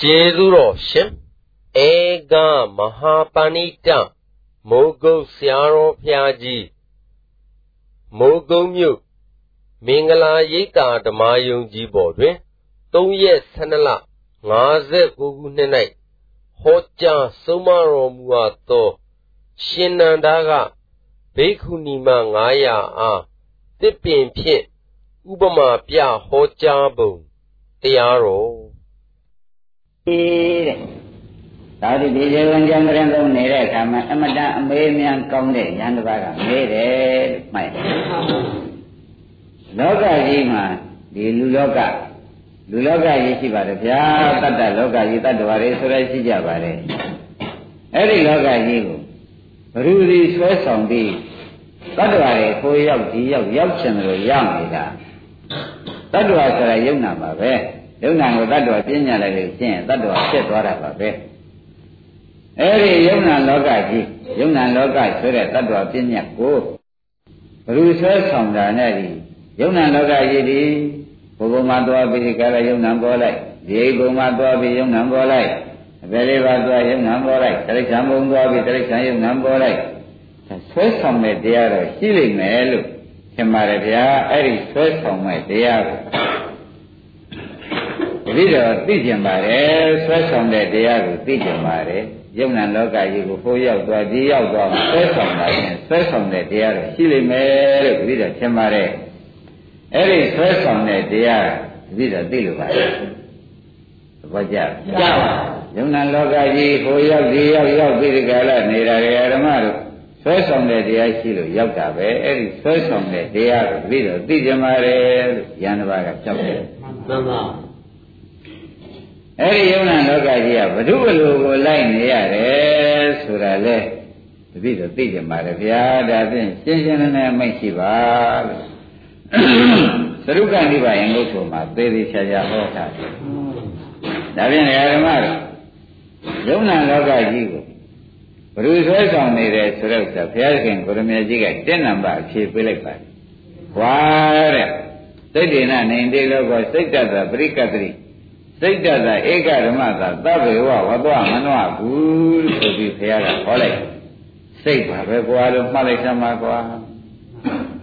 ကျေးဇူးတော်ရှင်ဧကမဟာပဏိတမိုးကုတ်ဆရာတော်ဖျားကြီးမိုးကုတ်မြို့မင်္ဂလာရိပ်သာဓမ္မယုံကြီးပေါ်တွင်3ရက်12လ59ခုနှစ်၌ဟောကြားဆုံးမတော်မူအပ်သောရှင်နန္ဒာကဘိက္ခုနီမ900အားတစ်ပင်ဖြင့်ဥပမာပြဟောကြားပုံတရားတော် တဲ့သာဓုဒီဇေဝံကျမ်းကရင်သုံးနေတဲ့အခါမှာအမတန်အမေးမြန်ကောင်းတဲ့ဉာဏ်တစ်ပါးကမေးတယ်လို့မှတ်တယ်လောကကြီးမှာဒီလူလောကလူလောကကြီးရှိပါတယ်ဗျာတတ္တလောကကြီးတတ္တဝါတွေဆိုရရှိကြပါတယ်အဲ့ဒီလောကကြီးကိုဘ ᱹ ဒီဆွဲဆောင်ပြီးတတ္တဝါတွေကိုရောက်ဒီရောက်ရောက်ချင်တယ်လို့ရောက်နေတာတတ္တဝါဆိုတာယုံနာပါပဲ ယုံနာကိုတတ္တဝါပြညာလိုက်လို့ရှင်းတတ္တဝါဖြစ်သွားတာပါပဲအဲ့ဒီယုံနာလောကကြီးယုံနာလောကဆိုတဲ့တတ္တဝါပြညာကိုဘ ᱹ ဆွဲဆောင်တာနဲ့ဒီယုံနာလောကကြီးဒီဘုဘမှာသွားပြီးကာလယုံနာပေါ်လိုက်ဒီဘုံမှာသွားပြီးယုံနာပေါ်လိုက်အပေလေးပါသွားယုံနာပေါ်လိုက်တိရစ္ဆာန်ဘုံသွားပြီးတိရစ္ဆာန်ယုံနာပေါ်လိုက်ဆွဲဆောင်တဲ့တရားတော့ရှိလိမ့်မယ်လို့ထင်ပါတယ်ဗျာအဲ့ဒီဆွဲဆောင်မဲ့တရားကို တတိတော်သိကျင်ပါတယ်ဆွဲဆောင်တဲ့တရားကိုသိကျင်ပါတယ်ယုံနာလောကကြီးကိုဟိုရောက်သွားဒီရောက်သွားဆွဲဆောင်တာရင်ဆွဲဆောင်တဲ့တရားတော့ရှိလိမ့်မယ်လို့တတိတော်ထင်ပါတယ်အဲ့ဒီဆွဲဆောင်တဲ့တရားတတိတော်သိလို့ပါတယ်သဘောကျကျပါယုံနာလောကကြီးဟိုရောက်ဒီရောက်ရောက်ပြီးဒီကလာနေတာဓမ္မတို့ဆွဲဆောင်တဲ့တရားရှိလို့ရောက်တာပဲအဲ့ဒီဆွဲဆောင်တဲ့တရားကိုပြီးတော့သိကြမှာလေလို့ယန္တဘာကကြောက်တယ်မှန်ပါ အဲ့ဒီယုံနာလောကကြီးကဘ ᱹ ဘလူကိုလိုက်နေရတယ်ဆိုတာလေတပိတော့သိကြမှာလေဗျာဒါဖြင့်ရှင်းရှင်းလင်းလင်းမိတ်ရှိပါလို့သရုပ်ကနိဗ္ဗာန်ငုတ်ဆိုမှာသေသေးချာချာဟောတာဒါဖြင့်ဓမ္မတို့ယုံနာလောကကြီးကိုဘ누구ဆွဲဆောင်နေတယ်ဆိုတော့ဘုရားခင်ကိုရမေကြီးကတက်နံပါတ်ဖြေပေးလိုက်ပါတယ်။ဝါတဲ့စိတ်ဒေနနေတေလောကစိတ်တတပရိကတတိ စိတ်တတဧကဓမ္မသာသဗ္ဗေဝဝတ္တမနောဘူးဆိုပြီးဘုရားကဟောလိုက်စိတ်ပါပဲကွာလို့မှတ်လိုက်သမှာကွာ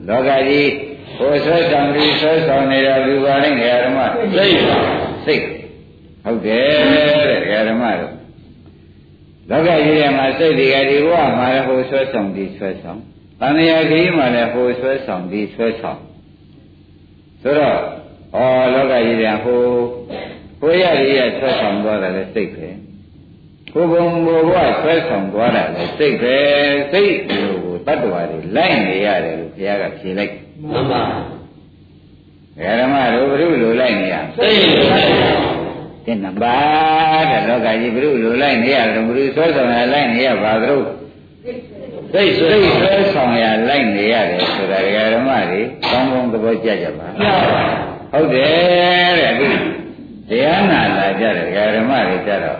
လောကကြီးဟိုဆွဲဆောင်ပြီးဆွဲဆောင်နေတာလူပါလိမ့်ဓမ္မစိတ်ပါစိတ်ဟုတ်တယ်တဲ့ဓမ္မတို့လောကကြီးထဲမှာစိတ်တွေကဒီဘဝမှာလည်းဟိုဆွဲဆောင်ဒီဆွဲဆောင်တဏှာကြီးမှာလည်းဟိုဆွဲဆောင်ဒီဆွဲဆောင်ဆိုတော့ဩလောကကြီးထဲဟို ဟိုရရရဆွဲဆောင်သွားတယ်လေစိတ်ပဲဘုံဘုံဘဝဆွဲဆောင်သွားတာလေစိတ်ပဲစိတ်ကိုတတ္တဝါတွေလိုက်နေရတယ်လို့ဘုရားကဖြေလိုက်မှန်ပါဓမ္မတို့ဘုရုလိုလိုက်နေရစိတ်ပဲတဲ့နပါတဲ့လောကကြီးဘုရုလိုလိုက်နေရတယ်ဘုရုဆွဲဆောင်ရလိုက်နေရပါသလို့စိတ်ဆွဲဆွဲဆောင်ရလိုက်နေရတယ်ဆိုတာဓမ္မတွေကောင်းကောင်းသဘောကျကြပါဟုတ်တယ် တဲ့အခုတရားနာလာကြတယ်ဓမ္မတွေကြတော့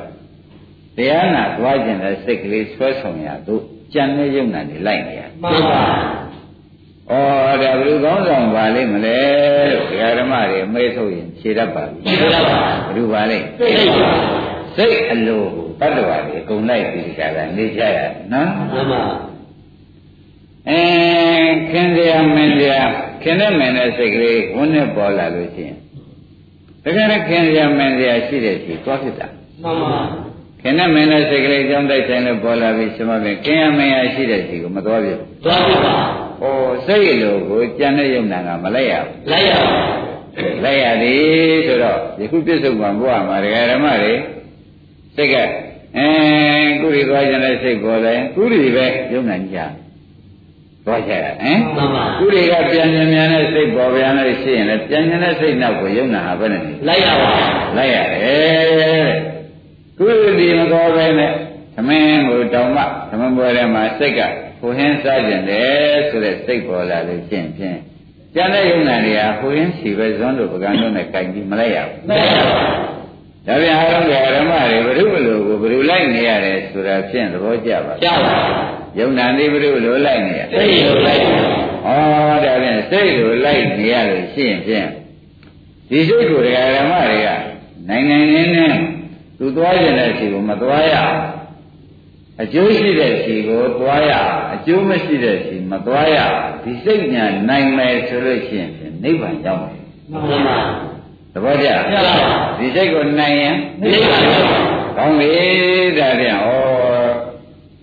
တရားနာသွားခြင်းတဲ့စိတ်ကလေးဆွဲဆောင်ရသူကြံနေရုံနဲ့လိုက်နေရမှန်ပါဩဒါဘယ်လိုကောင်းဆောင်ပါလိမ့်မလဲဒကာဓမ္မတွေအမေးထုတ်ရင်ဖြေတတ်ပါပြီဖြေတတ်ပါဘယ်လိုပါလိမ့်စိတ်ပါစိတ်အလိုတတ္တဝါတွေအကုန်လိုက်ပြီးကြတာနေကြရနော်မှန်ပါအဲခင်ဗျာမင်းဗျာခင်တဲ့မင်းတဲ့စိတ်ကလေးဝန်းနဲ့ပေါ်လာလို့ရှိရင် တကယ်လည်းခင်ဗျာမင်းဗျာရှိတဲ့ရှိသွားဖြစ်တာမှန်ပါခင်တဲ့မင်းတဲ့စိတ်ကလေးကြောင်းတိုက်ဆိုင်လို့ပေါ်လာပြီးရှင်မပင်ခင်ရမင်းရရှိတဲ့ရှိကိုမသွားပြဘူးသွားပြပါဩစိတ်လိုကိုကြံတဲ့ယုံနာကမလိုက်ရဘူးလိုက်ရပါလိုက်ရသည်ဆိုတော့ယခုပြစ္ဆုတ်ကံဘုရားမှာဒကာဓမ္မတွေစိတ်ကအဲကုရီသွားကြတဲ့စိတ်ပေါ်တယ်ကုရီပဲယုံနာကြ သွားကြရဟင်ကုရီကပြန်ပြန်ပြန်နဲ့စိတ်ပေါ်ပြန်လို့ရှိရင်လည်းပြန်ပြန်တဲ့စိတ်နောက်ကိုယုံနာဟာဘယ်နဲ့လိုက်ရပါလိုက်ရတယ်ကုရီမတော်ပဲနဲ့သမင်းကိုတောင်မှသမင်းပွဲထဲမှာစိတ်ကဟိုဟင်းစားကျင်တယ်ဆိုတဲ့စိတ်ပေါ်လာလို့ရှင်းဖြင့်ကျန်တဲ့ယုံနာတွေကဟိုဟင်းစီပဲဇွန်းတို့ပကံတို့နဲ့ကြိုင်ပြီးမလိုက်ရဘူးမလိုက်ရပါဘူးဒါပြန်အားလုံးကဓမ္မတွေဘုရုဘလို့ကိုဘုရုလိုက်နေရတယ်ဆိုတာဖြင့်သဘောကျပါကျပါ ယုံနာနေဘုရုလိုလိုက်နေရစိတ်လိုလိုက်ဩဒါဖြင့်စိတ်လိုလိုက်နေရလို့ရှင်းဖြင့်ဒီစိတ်ကိုဓမ္မတွေကနိုင်ငံရင်းနဲ့သူသွားကျင်တဲ့စီကိုမသွားရအောင်အကျိုးရှိတဲ့စီကိုသွားရအကျိုးမရှိတဲ့စီမသွားရဒီစိတ်ညာနိုင်မယ်ဆိုလို့ရှိရင်နိဗ္ဗာန်ရောက်မယ်မှန်ပါသဘောကျဒီစိတ်ကိုနိုင်ရင်နိဗ္ဗာန်ရောက်ကောင်းပြီဒါပြန်ဩ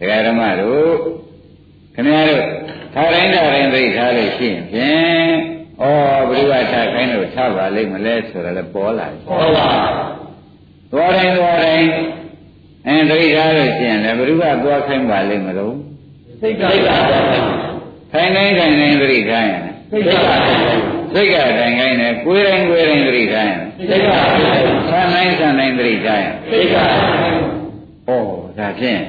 ဒကာဓမ္မတို့ခင်ဗျားတို့ထားတိုင်းထားတိုင်းသိထားလို့ရှိရင်ဖြင့်ဩဘုရားထားခိုင်းလို့ထားပါလိမ့်မလဲဆိုတော့လည်းပေါ်လာတယ်ဟုတ်ပါသွားတိုင်းသွားတိုင်းအဲတတိထားလို့ရှိရင်လည်းဘုရားသွားခိုင်းပါလိမ့်မလို့စိတ်ကစိတ်ကခိုင်းတိုင်းခိုင်းတိုင်းတတိထားရင်စိတ်ကစိတ်ကတိုင်းခိုင်းတယ်ကိုယ်တိုင်းကိုယ်တိုင်းတတိထားရင်စိတ်ကဆန်းတိုင်းဆန်းတိုင်းတတိထားရင်စိတ်ကဩဒါဖြင့်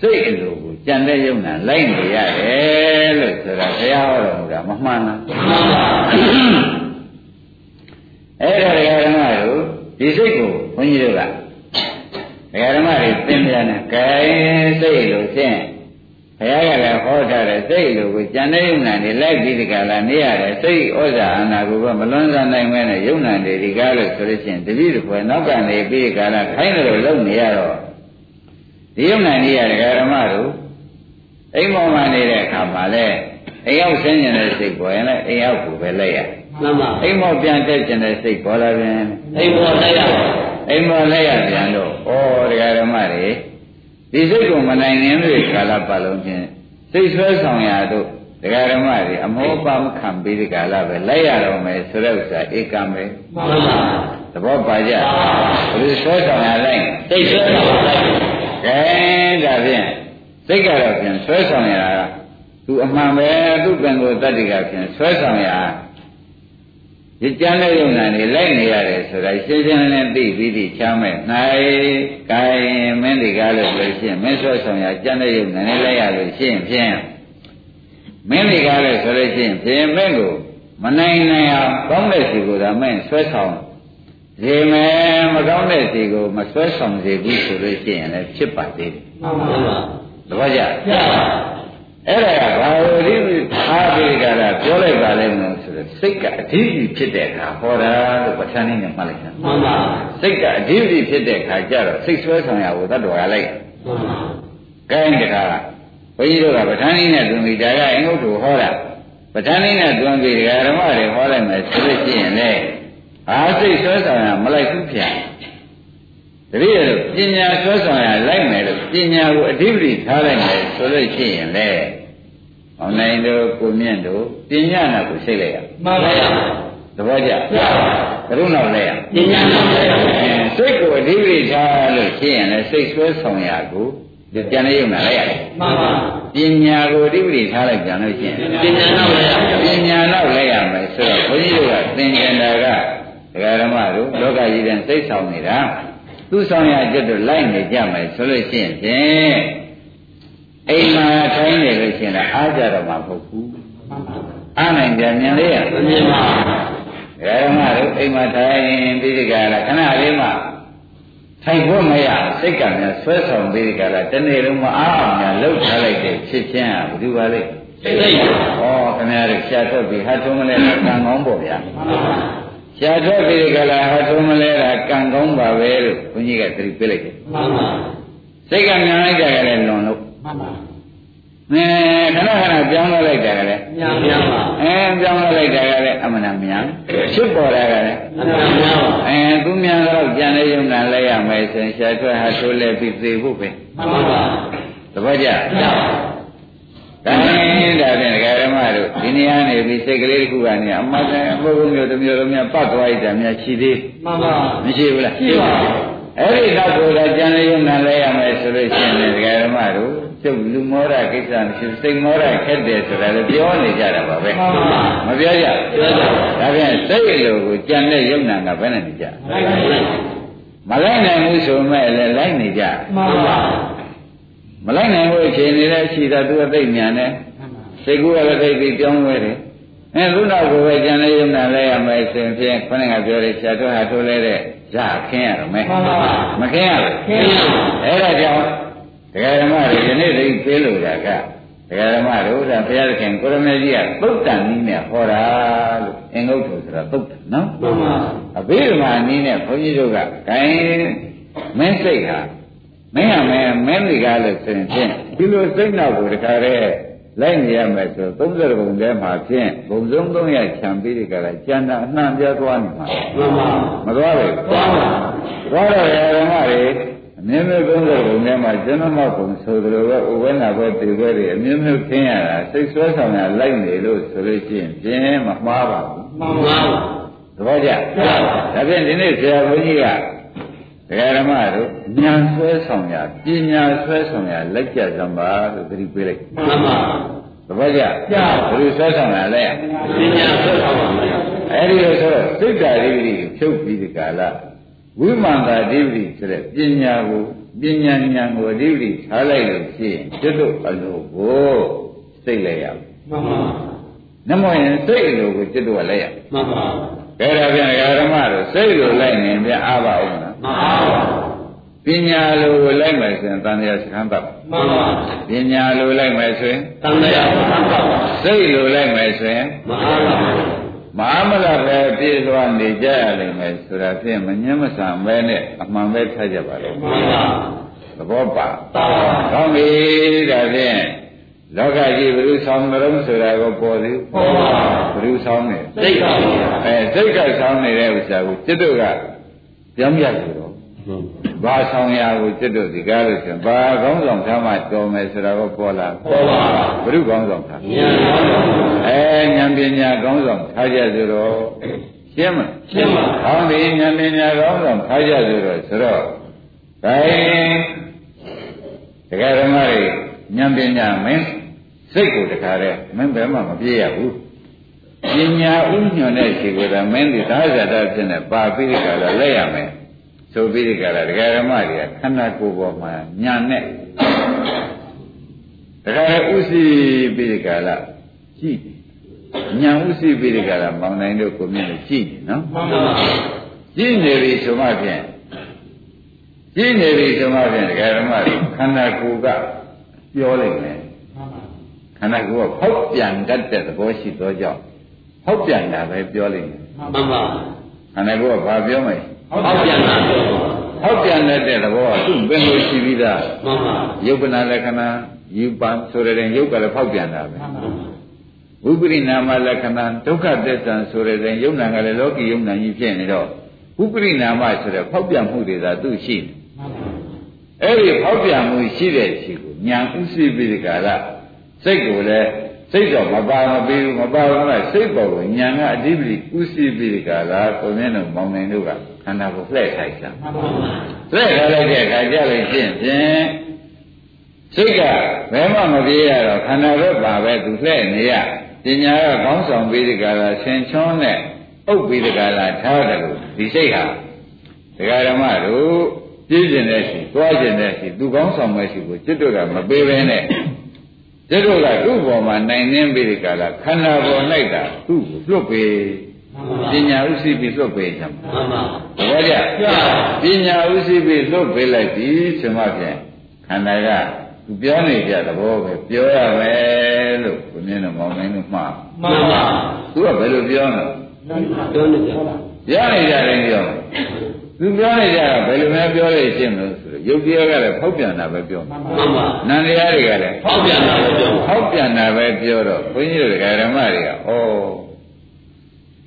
စိတ်အလိုကိုကြံတဲ့ယုံနာလိုက်နေရတယ်လို့ဆိုတာဘုရားဟောတော်မူတာမမှန်လားမှန်ပါအဲ့ဒါဓမ္မတို့ဒီစိတ်ကိုဘုန်းကြီးတို့ကဓမ္မတွေသင်ပြန်တယ်ကဲစိတ်လို့ဖြင့်ဘုရားကလည်းဟောထားတယ်စိတ်လိုကိုကြံတဲ့ယုံနာတွေလိုက်ပြီးဒီကလာနေရတယ်စိတ်ဩဇာအာနာကိုမလွန်ဆန်နိုင်မဲနဲ့ယုံနာတွေဒီကားလို့ဆိုလို့ချင်းတတိတပွဲနောက်ကနေပြီးဒီကလာခိုင်းတယ်လို့လုပ်နေရတော့ ဒီယုံနာနေရတဲ့ဓမ္မတို့အိမ်ပေါ်မှာနေတဲ့အခါမှာလဲအိမ်ရောက်ဆင်းနေတဲ့စိတ်ပေါ်ရင်လည်းအိမ်ရောက်ကိုပဲလိုက်ရမှန်ပါအိမ်ပေါ်ပြန်တက်ကျင်တဲ့စိတ်ပေါ်လာပြန်အိမ်ပေါ်လိုက်ရအိမ်ပေါ်လိုက်ရပြန်တော့ဩတရားဓမ္မတွေဒီစိတ်ကိုမနိုင်နိုင်လို့ကာလပတ်လုံးချင်းစိတ်ဆွဲဆောင်ရတို့တရားဓမ္မတွေအမောပါမခံပြီးဒီကာလပဲလိုက်ရတော့မယ်ဆိုတဲ့ဥစ္စာဧကံပဲမှန်ပါသဘောပါကြဘယ်ဆွဲဆောင်ရလိုက်စိတ်ဆွဲဆောင်လိုက် ကဲဒါဖြင့်စိတ်ကတော့ပြန်ဆွဲဆောင်ရတာကသူအမှန်ပဲသူကံကိုတတ္တိကပြန်ဆွဲဆောင်ရဒီကြမ်းတဲ့ယုံနာနေလိုက်နေရတယ်ဆိုတာရှင်းရှင်းလင်းလင်းသိပြီးဒီချမ်းမဲ့၌ကိုင်မင်းဒီကားလို့ပြောရှင်းမင်းဆွဲဆောင်ရကြမ်းတဲ့ယုံနာနေလိုက်ရလို့ရှင်းဖြင့်မင်းဒီကားလို့ဆိုလို့ရှင်းဖြင့်မင်းကိုမနိုင်နိုင်အောင်ကောင်းတဲ့စီကိုသာမင်းဆွဲဆောင် ဒီမဲ့မကောင်းတဲ့စီကိုမဆွဲဆောင်စေဘူးဆိုလို့ရှိရင်လည်းဖြစ်ပါသေးတယ်မှန်ပါပါတပည့်ကြအဲ့ဒါကဘာလို့ဒီအားပြီးကြတာပြောလိုက်ပါလဲမလို့ဆိုတော့စိတ်ကအဓိပ္ပာယ်ဖြစ်တဲ့အခါဟောတာလို့ပဋ္ဌာန်းနည်းနဲ့မှတ်လိုက်တာမှန်ပါစိတ်ကအဓိပ္ပာယ်ဖြစ်တဲ့အခါကျတော့စိတ်ဆွဲဆောင်ရဖို့တတ်တော်ရလိုက်မှန်ပါကိုင်းတခါဘုန်းကြီးတို့ကပဋ္ဌာန်းနည်းနဲ့သွန်ပြီးဒါကအင်္ဂုတ္တဟောတာပဋ္ဌာန်းနည်းနဲ့သွန်ပြီးဒကာဓမ္မတွေဟောလိုက်မယ်ဆိုလို့ရှိရင်လေ အားစိတ်ဆွဲဆောင်ရမလိုက်ဘူးဖြာတတိယလို့ပညာဆွဲဆောင်ရလိုက်မယ်လို့ပညာကိုအဓိပ္ပာယ်ထားလိုက်မယ်ဆိုလို့ရှိရင်လေ။အောင်နိုင်တို့ကိုမြင့်တို့ပညာနာကိုစိတ်လိုက်ရ။မှန်ပါဗျာ။သဘောကျ။မှန်ပါ။ဘုရုနောက်လဲရ။ပညာနာလဲရ။စိတ်ကိုအဓိပ္ပာယ်ထားလို့ရှိရင်လည်းစိတ်ဆွဲဆောင်ရကိုဒီပြန်လေးရုံနာလိုက်ရတယ်။မှန်ပါ။ပညာကိုအဓိပ္ပာယ်ထားလိုက်ပြန်လို့ရှိရင်ပညာနောက်လဲရ။ပညာနောက်လဲရမယ်ဆိုတော့ဘုန်းကြီးတို့ကသင်္ကြန်တာက ဒကာဓမ္မတို့လောကကြီးတဲ့စိတ်ဆောင်နေတာသူဆောင်ရကျွတ်တို့လိုက်နေကြမယ်ဆိုလို့ရှိရင်ဖြင့်အိမ်မှာထိုင်နေလို့ရှိရင်အားကြတော့မှာမဟုတ်ဘူးအားနိုင်ကြမြင်လေးရမမြင်ပါဓမ္မတို့အိမ်မှာထိုင်ပြီးဒီကလာခဏလေးမှထိုင်ဖို့မရစိတ်ကများဆွဲဆောင်ပြီးဒီကလာတနေ့လုံးမအားအောင်များလှုပ်ထားလိုက်တဲ့ဖြစ်ချင်းဟာဘယ်သူပါလဲစိတ်စိတ်ပါဩခင်ဗျားတို့ရှားထွက်ပြီးဟာထုံးမလဲကံကောင်းပေါ့ဗျာ ရှားထွက်ပြီးဒီကလာဟာထုံးမလဲတာကံကောင်းပါပဲလို့ဘုန်းကြီးကသတိပေးလိုက်တယ်မှန်ပါစိတ်ကများလိုက်ကြတယ်လွန်လို့မှန်ပါအဲခဏခဏပြောင်းလဲလိုက်တာကလည်းမြန်မြန်ပါအဲပြောင်းလဲလိုက်တာကလည်းအမှန်တမြန်ဖြစ်ပေါ်တာကလည်းအမှန်မြန်ပါအဲသူမြန်တော့ကြံနေရုံနဲ့လဲရမယ်ဆိုရင်ရှားထွက်ဟာထိုးလဲပြီးသေဖို့ပဲမှန်ပါပါတပည့်ကြမှန်ပါ ဒါနဲ့ဒါဖြင့်ဒကာရမတို့ဒီနေရာနေပြီးစိတ်ကလေးတစ်ခုကနေအမှန်တန်ဘုရားမျိုးတစ်မျိုးလုံးများပတ်သွားရတာများရှိသေးမှန်ပါမရှိဘူးလားရှိပါအဲ့ဒီနောက်ကိုတော့ကြံနေရုံနဲ့လဲရမယ်ဆိုလို့ရှိရင်ဒကာရမတို့ကျုပ်လူမောရကိစ္စမရှိစိတ်မောရခက်တယ်ဆိုတာလည်းပြောနေကြတာပါပဲမပြောကြပြောကြဒါဖြင့်စိတ်လိုကိုကြံတဲ့ယုံနာကဘယ်နဲ့နေကြမလိုက်နိုင်ဘူးဆိုမဲ့လည်းလိုက်နေကြမှန်ပါ မလိုက်နိုင်ဘူးအခြေအနေလည်းရှိတာသူကသိဉာဏ်နဲ့စိတ်ကူကလည်းသိပြီးပြောင်းလဲတယ်အဲခုနောက်ကိုပဲကြံတဲ့ယုံနာလဲရမယ်ဆိုရင်ဖြင့်ခொနဲ့ကပြောတယ်ဆရာတော်ဟာထိုးလဲတဲ့ရခင်းရတော့မယ်မခင်းရဘူးခင်းရအဲ့ဒါကြောင့်တရားဓမ္မတွေယနေ့သိပေးလို့တာကတရားဓမ္မတို့ကဘုရားသခင်ကိုရမေကြီးကသုတ်တန်နည်းနဲ့ဟောတာလို့အင်္ဂုတ္တဆိုတာသုတ်တန်နော်မှန်ပါအဘိဓမ္မာနည်းနဲ့ဘုန်းကြီးတို့က gain မင်းစိတ်ဟာ မင်းဟာမင်းမင်းတွေကလည်းဆိုရင်ဖြင့်ဒီလိုစိတ်နောက်ကိုတခါတည်းလိုက်နေရမယ်ဆို30ဘုံထဲမှာဖြင့်ဘုံဆုံး300ခြံပြီးဒီကလာကျန်တာအနှံ့ပြားသွားနေမှာမှန်ပါမသွားဘူးသွားပါသွားတော့ရဓမ္မတွေအမြဲတမ်း30ဘုံထဲမှာကျွန်တော်မဘုံဆိုသလိုပဲဥဝဲနာပဲတေပဲတွေအမြဲတမ်းခင်းရတာစိတ်ဆွဲဆောင်ရလိုက်နေလို့ဆိုလို့ရှိရင်ပြင်းမမှားပါဘူးမှန်ပါသဘောကျဒါဖြင့်ဒီနေ့ဆရာဘုန်းကြီးက ဒကာဓမ္မတို့ဉာဏ်ဆွဲဆောင်ရပညာဆွဲဆောင်ရလက်ကျသံပါလို့သတိပေးလိုက်မှန်ပါသဘောကျဘယ်လိုဆွဲဆောင်ရလဲပညာဆက်ဆောင်ပါမယ်အဲ့ဒီလိုဆိုတော့စိတ်ဓာတ်ဓိပတိကိုဖြုတ်ပြီးဒီကာလဝိမာန်တာဓိပတိဆိုတဲ့ပညာကိုပညာဉာဏ်ကိုဓိပတိထားလိုက်လို့ရှိရင်ကျွတ်တို့အလိုကိုစိတ်လိုက်ရမယ်မှန်ပါနမောရင်စိတ်အလိုကိုကျွတ်တို့ကလိုက်ရမယ်မှန်ပါကဲဒါပြန်ဓမ္မတို့စိတ်လိုလိုက်နေပြန်အားပါဦးမလား မှန်ပါပညာလိုကိုလိုက်မယ်ဆိုရင်တန်တရားစခန်းတပ်မှန်ပါပညာလိုလိုက်မယ်ဆိုရင်တန်တရားမှန်ပါစိတ်လိုလိုက်မယ်ဆိုရင်မအားပါဘူးမဟာမလပဲပြည့်စွာနေကြရလိမ့်မယ်ဆိုတာဖြင့်မငြင်းမဆန်ပဲနဲ့အမှန်ပဲထားကြပါလေမှန်ပါသဘောပါသာပါကောင်းပြီဒါဖြင့်လောကကြီးဘယ်လိုဆောင်မလို့ဆိုတာကိုပေါ်သေးပေါ်ပါဘယ်လိုဆောင်နေစိတ်ပါအဲစိတ်ကဆောင်နေတဲ့ဥစ္စာကိုจิตတို့က ပြောင်းပြလို့တော့ဘာဆောင်ရာကိုจิตတို့ဒီကားလို့ဆိုရင်ဘာကောင်းဆောင်ထားမှတော်မယ်ဆိုတာကိုပေါ်လာပေါ်ပါဘုရုကောင်းဆောင်ထားဉာဏ်ပါအဲဉာဏ်ပညာကောင်းဆောင်ထားကြဆိုတော့ရှင်းမလားရှင်းပါ။ကောင်းပြီဉာဏ်ပညာကောင်းဆောင်ထားကြဆိုတော့ဆိုတော့ဒါရင်တရားဓမ္မတွေဉာဏ်ပညာမင်းစိတ်ကိုတခါတည်းမင်းဘယ်မှမပြေးရဘူး။ ပညာဥညွန်တဲ့ရှိကိုယ်ကမင်းဒီသာဇာတဖြစ်နေပါပြီးဒီကလာလက်ရမယ်။ဆိုပြီးဒီကလာတရားဓမ္မတွေကခန္ဓာကိုယ်ပေါ်မှာညာနဲ့တခါတည်းဥသိပြီးဒီကလာကြည့်ညာဥသိပြီးဒီကလာမောင်နိုင်တို့ကိုမြင်လို့ကြည့်နော်မှန်ပါကြည့်နေပြီဆိုမှဖြင့်ကြည့်နေပြီဆိုမှဖြင့်ဒကာဓမ္မတွေခန္ဓာကိုယ်ကပြောလိုက်မယ်ခန္ဓာကိုယ်ကဖောက်ပြန်တတ်တဲ့သဘောရှိသောကြောင့် ဖောက်ပြန်တာပဲပြောလိုက်မယ်မှန်ပါခန္ဓာကိုယ်ကဘာပြောမလဲဟောက်ပြန်တာပြောပါဖောက်ပြန်တတ်တဲ့သဘောကသူ့ပင်လို့ရှိပြီးသားမှန်ပါယုတ်ပနာလက္ခဏာယူပံဆိုတဲ့ယုတ်ကလည်းဖောက်ပြန်တာပဲဝိပရိနာမလက္ခဏာဒုက္ခသစ္စာဆိုတဲ့ယုံနာကလည်းလောကီယုံနာကြီးဖြစ်နေတော့ဝိပရိနာမဆိုတဲ့ဖောက်ပြန်မှုတွေသာသူ့ရှိတယ်အဲ့ဒီဖောက်ပြန်မှုရှိတဲ့ရှိကိုညာဥသိပိဒကာလစိတ်ကိုလည်း စိတ်တော့မပါမပြီးဘူးမပါဘူးကစိတ်ပေါ်ကိုညာကအဓိပတိဥသိပိဒကာလကိုမြင်တော့မောင်နိုင်တို့ကခန္ဓာကိုလှည့်ထိုက်တာမှန်ပါလှည့်ထားလိုက်တဲ့အခါကျလို့ရှိရင်ဖြင့်စိတ်ကဘယ်မှမပြေးရတော့ခန္ဓာပဲပါပဲသူလှည့်နေရပညာကကောင်းဆောင်ပြီးဒီကလာဆင်ချွန်းနဲ့ဥပ်ပြီးဒီကလာထားတယ်လို့ဒီစိတ်ဟာဒကာဓမ္မတို့ပြည့်ကျင်တဲ့ရှိသွားကျင်တဲ့ရှိသူကောင်းဆောင်မဲ့ရှိကိုจิตတို့ကမပေးဘဲနဲ့ จิตတို့ကသူ့ဘောမှာနိုင်နှင်းပြီးဒီကလာခန္ဓာပေါ်၌တာသူ့ကိုလွတ်ပေးပညာဥသိပြီးလွတ်ပေးကြမှာမှန်ပါသဘောကျပညာဥသိပြီးလွတ်ပေးလိုက်ပြီဆိုမှဖြင့်ခန္ဓာကသူပြောနေကြသဘောပဲပြောရမယ်လို့ကိုမြင်တော့မောင်းနိုင်လို့မှားမှန်ပါသူကဘယ်လိုပြောလဲပြောနေကြပါပြောနေကြတယ်ပြောသူပြောနေကြတာဘယ်လိုများပြောလို့ရှင်းလို့ ဆိုတော့ယုတ်တရားကလည်းဖောက်ပြန်တာပဲပြောမှန်ပါနန္တရားတွေကလည်းဟောက်ပြန်တာလည်းပြောပါဖောက်ပြန်တာပဲပြောတော့ဘုန်းကြီးတို့ဓမ္မတွေကဩ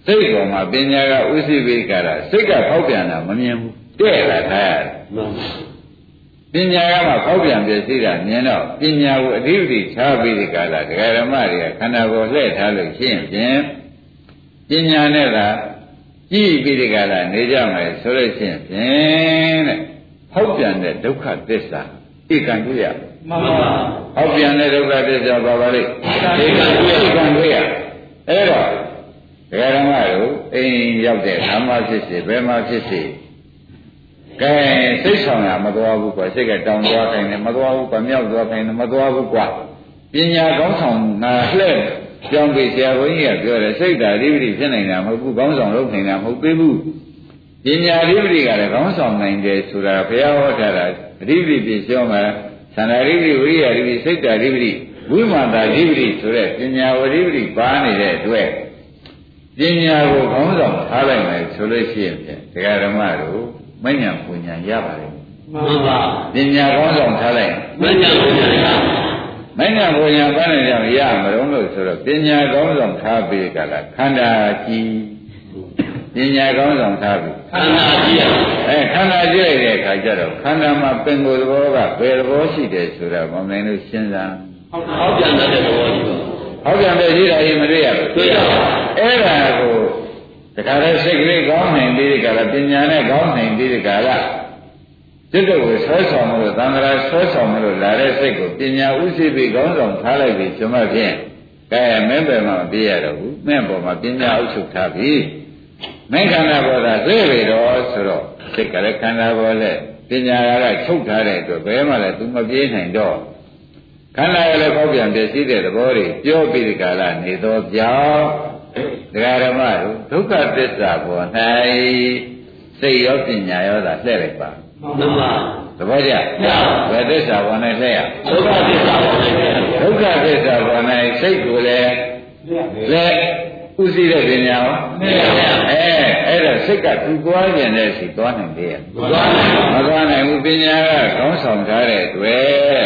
စိတ်ပေါ်မှာပညာကဥသိပိကရာစိတ်ကဖောက်ပြန်တာမမြင်ဘူးတဲ့လာထားရတယ်မှန်ပါပညာကမှဖောက်ပြန်ပြည့်စည်တာမြင်တော့ပညာကိုအဓိပတိထားပြီးဒီကလာဒကာရမတွေကခန္ဓာကိုယ်လှည့်ထားလို့ရှိရင်ဖြင့်ပညာနဲ့သာကြည့်ပြီးဒီကလာနေကြမယ်ဆိုလို့ရှိရင်ဖြင့်တဲ့ ဖောက်ပြန်တဲ့ဒုက္ခသစ္စာဧကံတွေ့ရမှန်ပါဖောက်ပြန်တဲ့ဒုက္ခသစ္စာပါပါလိမ့်ဧကံတွေ့ရဧကံတွေ့ရအဲ့တော့ဒကာရမတို့အိမ်ရောက်တဲ့ဓမ္မဖြစ်စေဘယ်မှာဖြစ်စေကဲစိတ်ဆောင်ရမသွားဘူးကွာစိတ်ကတောင်သွားခိုင်းတယ်မသွားဘူးကွာမြောက်သွားခိုင်းတယ်မသွားဘူးကွာပညာကောင်းဆောင်ငါလှဲ့ကြောင်းပြီးဆရာဘုန်းကြီးကပြောတယ်စိတ်ဓာတ်အဓိပတိဖြစ်နိုင်တာမဟုတ်ဘူးကောင်းဆောင်လုပ်နိုင်တာမဟုတ်သေးဘူး ပညာအဓိပတိကလည်းကောင်းဆောင်နိုင်တယ်ဆိုတာဘုရားဟောထားတာအဓိပတိပြည့်စုံမှာသန္တာအဓိပတိဝိရိယအဓိပတိစိတ်ဓာတ်အဓိပတိဝိမာန်တာအဓိပတိဆိုတဲ့ပညာဝအဓိပတိပါနေတဲ့အတွက်ပညာကိုကောင်းဆောင်ထားလိုက်မယ်ဆိုလို့ရှိရင်ဖြင့်တရားဓမ္မတို့မဉ္ဇဉ်ပူညာရပါတယ်မှမှန်ပါပညာကောင်းဆောင်ထားလိုက်မဉ္ဇဉ်ကိုဉာဏ်ရမဉ္ဇဉ်ဘုံညာပန်းနေကြရမလို့လို့ဆိုတော့ပညာကောင်းဆောင်ထားပြီးကြလားခန္ဓာကြီး ပညာကောင်းဆောင်ထားပြီးခန္ဓာကြီးရအဲခန္ဓာကြည့်လိုက်တဲ့အခါကျတော့ခန္ဓာမှာပင်ကိုယ်သဘောကဘယ်သဘောရှိတယ်ဆိုတာမနိုင်လို့ရှင်းစားဟောပြန်တဲ့သဘောကြီးပါဟောပြန်ပဲရှိတာကြီးမတွေ့ရဘူးတွေ့ရပါအဲ့ဒါကိုတခါတည်းစိတ်ကလေးကောင်းနိုင်ပြီးဒီကလာပညာနဲ့ကောင်းနိုင်ပြီးဒီကလာစိတ်တော်ကိုဆွဲဆောင်မလို့သံဃာဆွဲဆောင်မလို့လာတဲ့စိတ်ကိုပညာဥသိပြီးကောင်းဆောင်ထားလိုက်ပြီးကျွန်မဖြင့်ကဲမင်းပဲမှမပြေးရတော့ဘူးမင်းပေါ်မှာပညာဥချုပ်ထားပြီ မင်းခန္ဓာပေါ်တာသိပြီတော့ဆိုတော့စိတ်ကလည်းခန္ဓာပေါ်လဲပညာကချုပ်ထားတဲ့အတွက်ဘယ်မှလည်း तू မပြေးနိုင်တော့ခန္ဓာရလည်းပေါက်ပြန်ပြည့်စည်တဲ့သဘောတွေပြောပြီးဒီကလာနေတော့ကြောင်းဒကာဓမ္မတို့ဒုက္ခသစ္စာပေါ်၌စိတ်ရောပညာရောသာလှည့်လိုက်ပါမှန်ပါသဘောကျဘယ်သစ္စာပေါ်၌လှည့်ရဒုက္ခသစ္စာပေါ်နေတယ်ဒုက္ခသစ္စာပေါ်၌စိတ်ကိုလည်းလက် ဥသိတဲ့ပညာရောမှန်ပါဗျာအဲအဲ့တော့စိတ်ကသူသွားကျင်တဲ့စီသွားနိုင်တယ်မသွားနိုင်ဘူးမသွားနိုင်ဘူးပညာကကောင်းဆောင်ထားတဲ့အတွက်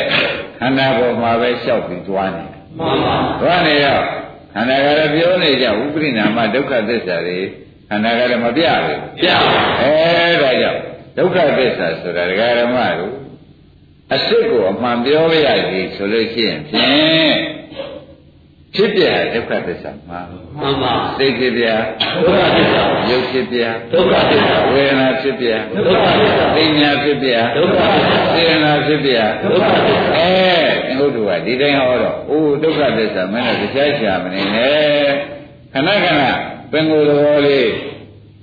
ခန္ဓာပေါ်မှာပဲလျှောက်ပြီးသွားနေတယ်မှန်ပါသွားနေတော့ခန္ဓာကလည်းပြောနေကြဥပရိနာမဒုက္ခသစ္စာတွေခန္ဓာကလည်းမပြဘူးပြပါအဲဒါကြောင့်ဒုက္ခသစ္စာဆိုတာဒကာရမတို့အစစ်ကိုအမှန်ပြောရရစီဆိုလို့ရှိရင်ဖြင့် ဖြစ်ပြဒုက္ခသစ္စာမှာမှန်ပါစိတ်ဖြစ်ပြဒုက္ခသစ္စာရုပ်ဖြစ်ပြဒုက္ခသစ္စာဝေဒနာဖြစ်ပြဒုက္ခသစ္စာသိညာဖြစ်ပြဒုက္ခသစ္စာစေနာဖြစ်ပြဒုက္ခသစ္စာအဲငုတ်တူကဒီတိုင်းဟောတော့အိုးဒုက္ခသစ္စာမင်းတို့တရားရှာမနေနဲ့ခဏခဏပင်ကိုယ်သဘောလေး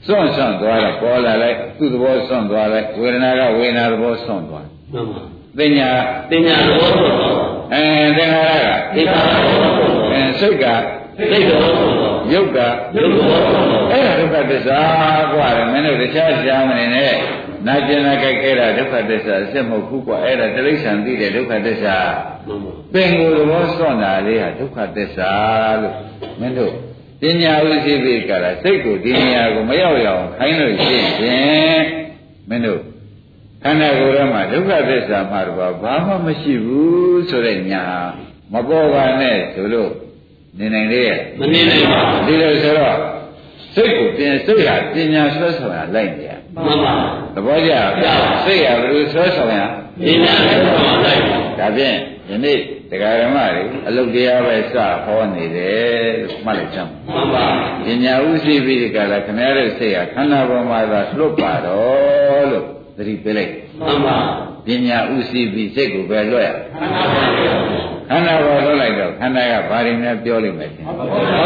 စွန့်စွန့်သွားတော့ပေါ်လာလိုက်သူ့သဘောစွန့်သွားလိုက်ဝေဒနာကဝေဒနာသဘောစွန့်သွားမှန်ပါသိညာတင်ညာသဘောဆုံးတော့အဲသင်္ခါရကသင်္ခါရသဘောဆုံးတော့ အဲစိတ်က စိတ်သဘောဆုံးတော့ ယုတ်က ရုပ်သဘောဆုံးတော့ အဲ့ဒါဒုက္ခသစ္စာกว่าတယ်မင်းတို့တခြားရှားမနေနဲ့နာကျင်နာကြိုက်ခဲတာဒုက္ခသစ္စာအစစ်မဟုတ်ဘူးกว่าအဲ့ဒါတိရစ္ဆာန်သိတဲ့ဒုက္ခသစ္စာ မှန်ပါ ပင်ကိုယ်သဘောစွန့်တာလေးဟာဒုက္ခသစ္စာလို့မင်းတို့ပညာဥသိပိကရာစိတ်ကိုဒီနေရာကိုမရောက်ရအောင်ခိုင်းလို့ရှိရင်မင်းတို့ခန္ဓာကိုယ်ထဲမှာဒုက္ခသစ္စာမှတော့ဘာမှမရှိဘူးဆိုတဲ့ညာမပေါ်ပါနဲ့ဆိုလို့ နေနိုင်လေရဲ့မနေနိုင်ပါဘူးဒီလိုဆိုတော့စိတ်ကိုပြင်စိတ်ဟာပညာဆွဲဆောင်ရလိုက်နေရမှန်ပါသဘောကျစိတ်ဟာဘယ်လိုဆွဲဆောင်ရတင်ညာသဘောဆုံးလိုက်ဒါဖြင့်ယနေ့တရားဓမ္မတွေအလုတ်တရားပဲစဟောနေတယ်လို့မှတ်လိုက်ကြမှာမှန်ပါပညာဥသိပြီးဒီကလာခင်ဗျားတို့စိတ်ဟာခန္ဓာပေါ်မှာသာလွတ်ပါတော့လို့သတိပေးလိုက်မှန်ပါ ပညာဥသိပြီးစိတ်ကိုပဲလွတ်ရ ခန္ဓာပါဘုရားခန္ဓာပေါ်လွတ်လိုက်တော့ခန္ဓာကဘာတွေများပြောလိမ့်မယ်ရှင် ဟော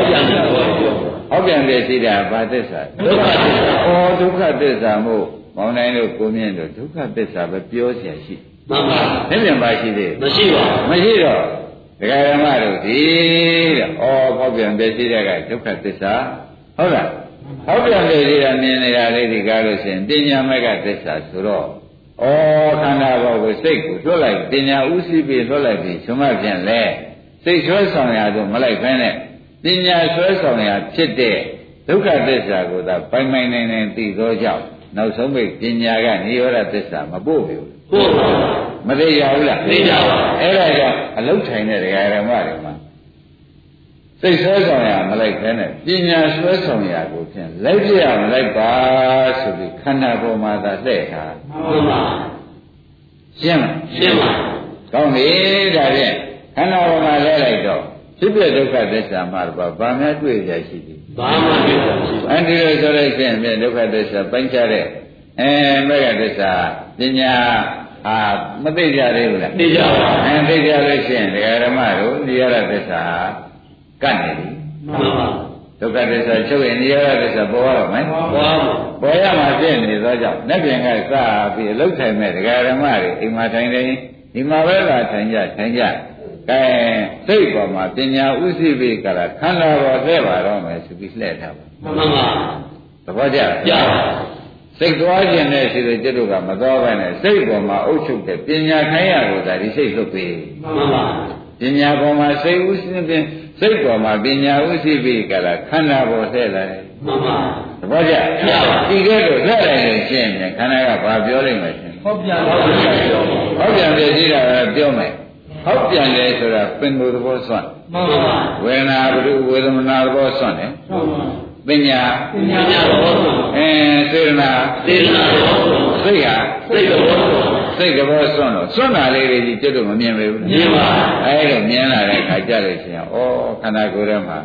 ပြန်တဲ့သဘောပြော ဟောပြန်ပြစီတာဘာသစ္စာ ဒုက္ခသစ္စာ ။အော်ဒုက္ခသစ္စာမို့မောင်နိုင်တို့ကိုမြင့်တို့ဒုက္ခသစ္စာပဲပြောเสียရှိ မှန်ပါ ။သိပြန်ပါရှိသေး မရှိပါဘူး ။မရှိတော့ဒကာရမတို့ဒီတဲ့။အော်ဟောပြန်ပြစီတဲ့ကဒုက္ခသစ္စာဟုတ်လား။ဟောပြန်ပြစီတာမြင်နေတာလေးဒီကားလို့ရှိရင်ပညာမဲ့ကသစ္စာဆိုတော့ အော်ခန္ဓာဘောကိုစိတ်ကိုတွတ်လိုက်ပညာဥသိပြီးတွတ်လိုက်ပြီး shum မပြန်လဲစိတ်ဆွဲဆောင်ရတော့မလိုက်ဖဲနဲ့ပညာဆွဲဆောင်ရဖြစ်တဲ့ဒုက္ခသစ္စာကိုသာပိုင်ပိုင်နိုင်နိုင်သိသောကြောင့်နောက်ဆုံးပိပညာကនិရောဓသစ္စာမပို့ဘူးပို့ပါမသိရဘူးလားသိကြပါအဲ့ဒါကြောင့်အလုတ်ထိုင်တဲ့ဒကာရမတွေမှာ စိတ်ဆွဲဆောင်ရမလိုက်ခဲနဲ့ပညာဆွဲဆောင်ရကိုဖြင့်လိုက်ပြရမလိုက်ပါဆိုပြီးခန္ဓာပေါ်မှာသာလှည့်ထားမှန်ပါရှင်းလားရှင်းပါကောင်းပြီဒါဖြင့်ခန္ဓာပေါ်မှာလဲလိုက်တော့ဖြစ်ပြဒုက္ခသစ္စာမှာတော့ဗာများတွေ့ရရှိသည်ဘာမှမပြောဘူးရှိပါအန္တိရဆိုလိုက်ဖြင့်ဖြင့်ဒုက္ခသစ္စာပိုင်းခြားတဲ့အဲမေဃသစ္စာပညာအာမသိကြသေးဘူးလားသိကြပါအဲသိကြလို့ရှိရင်ဒကာဓမ္မတို့နိရောဓသစ္စာ ကတ်နေပြီမှန်ပါဒုက္ခသစ္စာချုပ်ရင်နိရောဓသစ္စာပေါ်ရတော့မယ်ဘာမှပေါ်ရမှာပြည့်နေသောကြောင့်လက်ပြင်ကစပြီးအလုတ်ထိုင်မဲ့ဒကာဓမ္မတွေအိမ်မှာထိုင်တယ်ဒီမှာပဲလာထိုင်ကြထိုင်ကြကဲစိတ်ပေါ်မှာပညာဥသိပိကရာခန္ဓာပေါ်လှည့်ပါတော့မယ်ဆိုပြီးလှည့်ထားပါမှန်ပါသဘောကျလားကြပါစိတ်သွားခြင်းနဲ့ရှိတဲ့ကျွတ်တို့ကမသွားဘဲနဲ့စိတ်ပေါ်မှာအုပ်ချုပ်တဲ့ပညာခိုင်းရကိုသာဒီစိတ်လွတ်ပေးမှန်ပါပညာပေါ်မှာစိတ်ဥစဉ်ဖြင့် စိတ်ပေါ်မှာပညာဥသိပိကရာခန္ဓာပေါ်လှည့်လာတယ်မှန်ပါခသဘောကျဒီကဲတော့လက်လိုက်လို့ရှင်းရင်ခန္ဓာကဘာပြောလိမ့်မယ်ရှင်ဟုတ်ပြန်ဟုတ်ပြန်ပြောဟောက်ပြန်ပြည့်စည်တာကပြောမယ်ဟောက်ပြန်တယ်ဆိုတာပင်ကိုယ်သဘောစွန့်မှန်ပါဝေဒနာဘုရုဝေဒနာသဘောစွန့်တယ်မှန်ပါပညာပညာတော်ဆိုအဲစေရနာစေနာတော်ဆိုစိတ်ဟာစိတ်တော်ဆိုစိ တ်သဘောစွန့်တော့စွန့်တာလေးတွေကြီးကျွတ်တော့မမြင်ပေဘူးမြင်ပါအဲဒါမြင်လာတဲ့အခါကြလို့ရှိရင်ဩခန္ဓာကိုယ်ထဲမှာ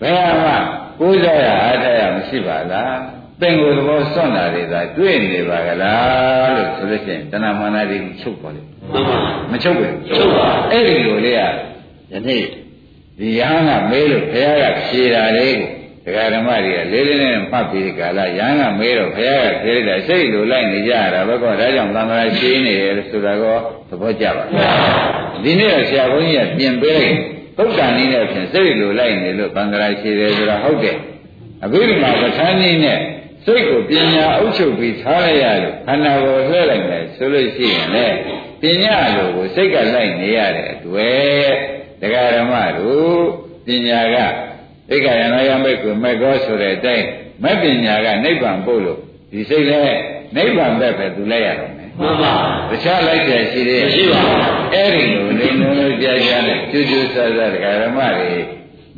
ဘယ်မှာကိုးစားရအားထားရမရှိပါလားသင်ကိုယ်သဘောစွန့်တာတွေသာတွေ့နေပါကလားလို့ဆိုလို့ရှိရင်တဏမာနာတွေချုပ်ပါလေမှန်ပါမချုပ်ဘူးချုပ်ပါအဲ့ဒီလိုလေးကယနေ့ဒီယဟန်ကမေးလို့ဘုရားကဖြေတာလေးကို ဒကာဓမ္မတွေကလေးလေးနဲ့မှတ်ပြီးဒီကာလယဟန်ကမေးတော့ဘုရားကဖြေလိုက်တာစိတ်လိုလိုက်နေကြရတာဘယ်ကောဒါကြောင့်သံဃာရှင်းနေတယ်ဆိုတာကောသဘောကျပါဒီနေ့တော့ဆရာဘုန်းကြီးကပြင်ပေးလိုက်သုတ်တန်နည်းနဲ့ဖြင့်စိတ်လိုလိုက်နေလို့သံဃာရှင်းတယ်ဆိုတာဟုတ်တယ်အခုဒီမှာပဋ္ဌာန်းနည်းနဲ့စိတ်ကိုပညာအုပ်ချုပ်ပြီးထားလိုက်ရလို့ခန္ဓာကိုယ်လှည့်လိုက်မယ်ဆိုလို့ရှိရင်လေပညာလိုကိုစိတ်ကလိုက်နေရတဲ့အတွေ့တရားဓမ္မတို့ပညာက သိက္ခာယနာယမိတ်ကိုမဲ့ကောဆိုတဲ့အတိုင်းမဲ့ပညာကနိဗ္ဗာန်ပို့လို့ဒီစိတ်လည်းနိဗ္ဗာန်ဘက်ပဲသူလိုက်ရတော့မယ်မှန်ပါတခြားလိုက်တယ်ရှိသေးရဲ့မရှိပါဘူးအဲ့ဒီလိုနေလုံးလုံးကြားကြားနဲ့ကျူးကျူးဆဆတရားဓမ္မတွေ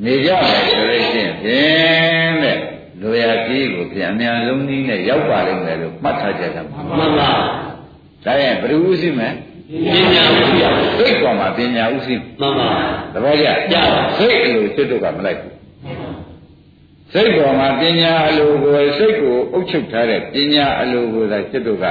နေကြမယ်ဆိုလို့ရှိရင်ဖြင့်တဲ့လူရကြီးကိုပြန်အမြန်ဆုံးနည်းနဲ့ရောက်ပါလိမ့်မယ်လို့မှတ်ထားကြတာပါမှန်ပါဒါရင်ဘယ်သူဥသိမယ်ပညာမှုရစိတ်ပေါ်မှာပညာဥသိမှန်ပါသဘောကျကျပါစိတ်အလိုစိတ်တို့ကမလိုက်ဘူး စိတ်ပေါ်မှာပညာအလိုကိုစိတ်ကိုအုပ်ချုပ်ထားတဲ့ပညာအလိုကိုသာจิตတို့က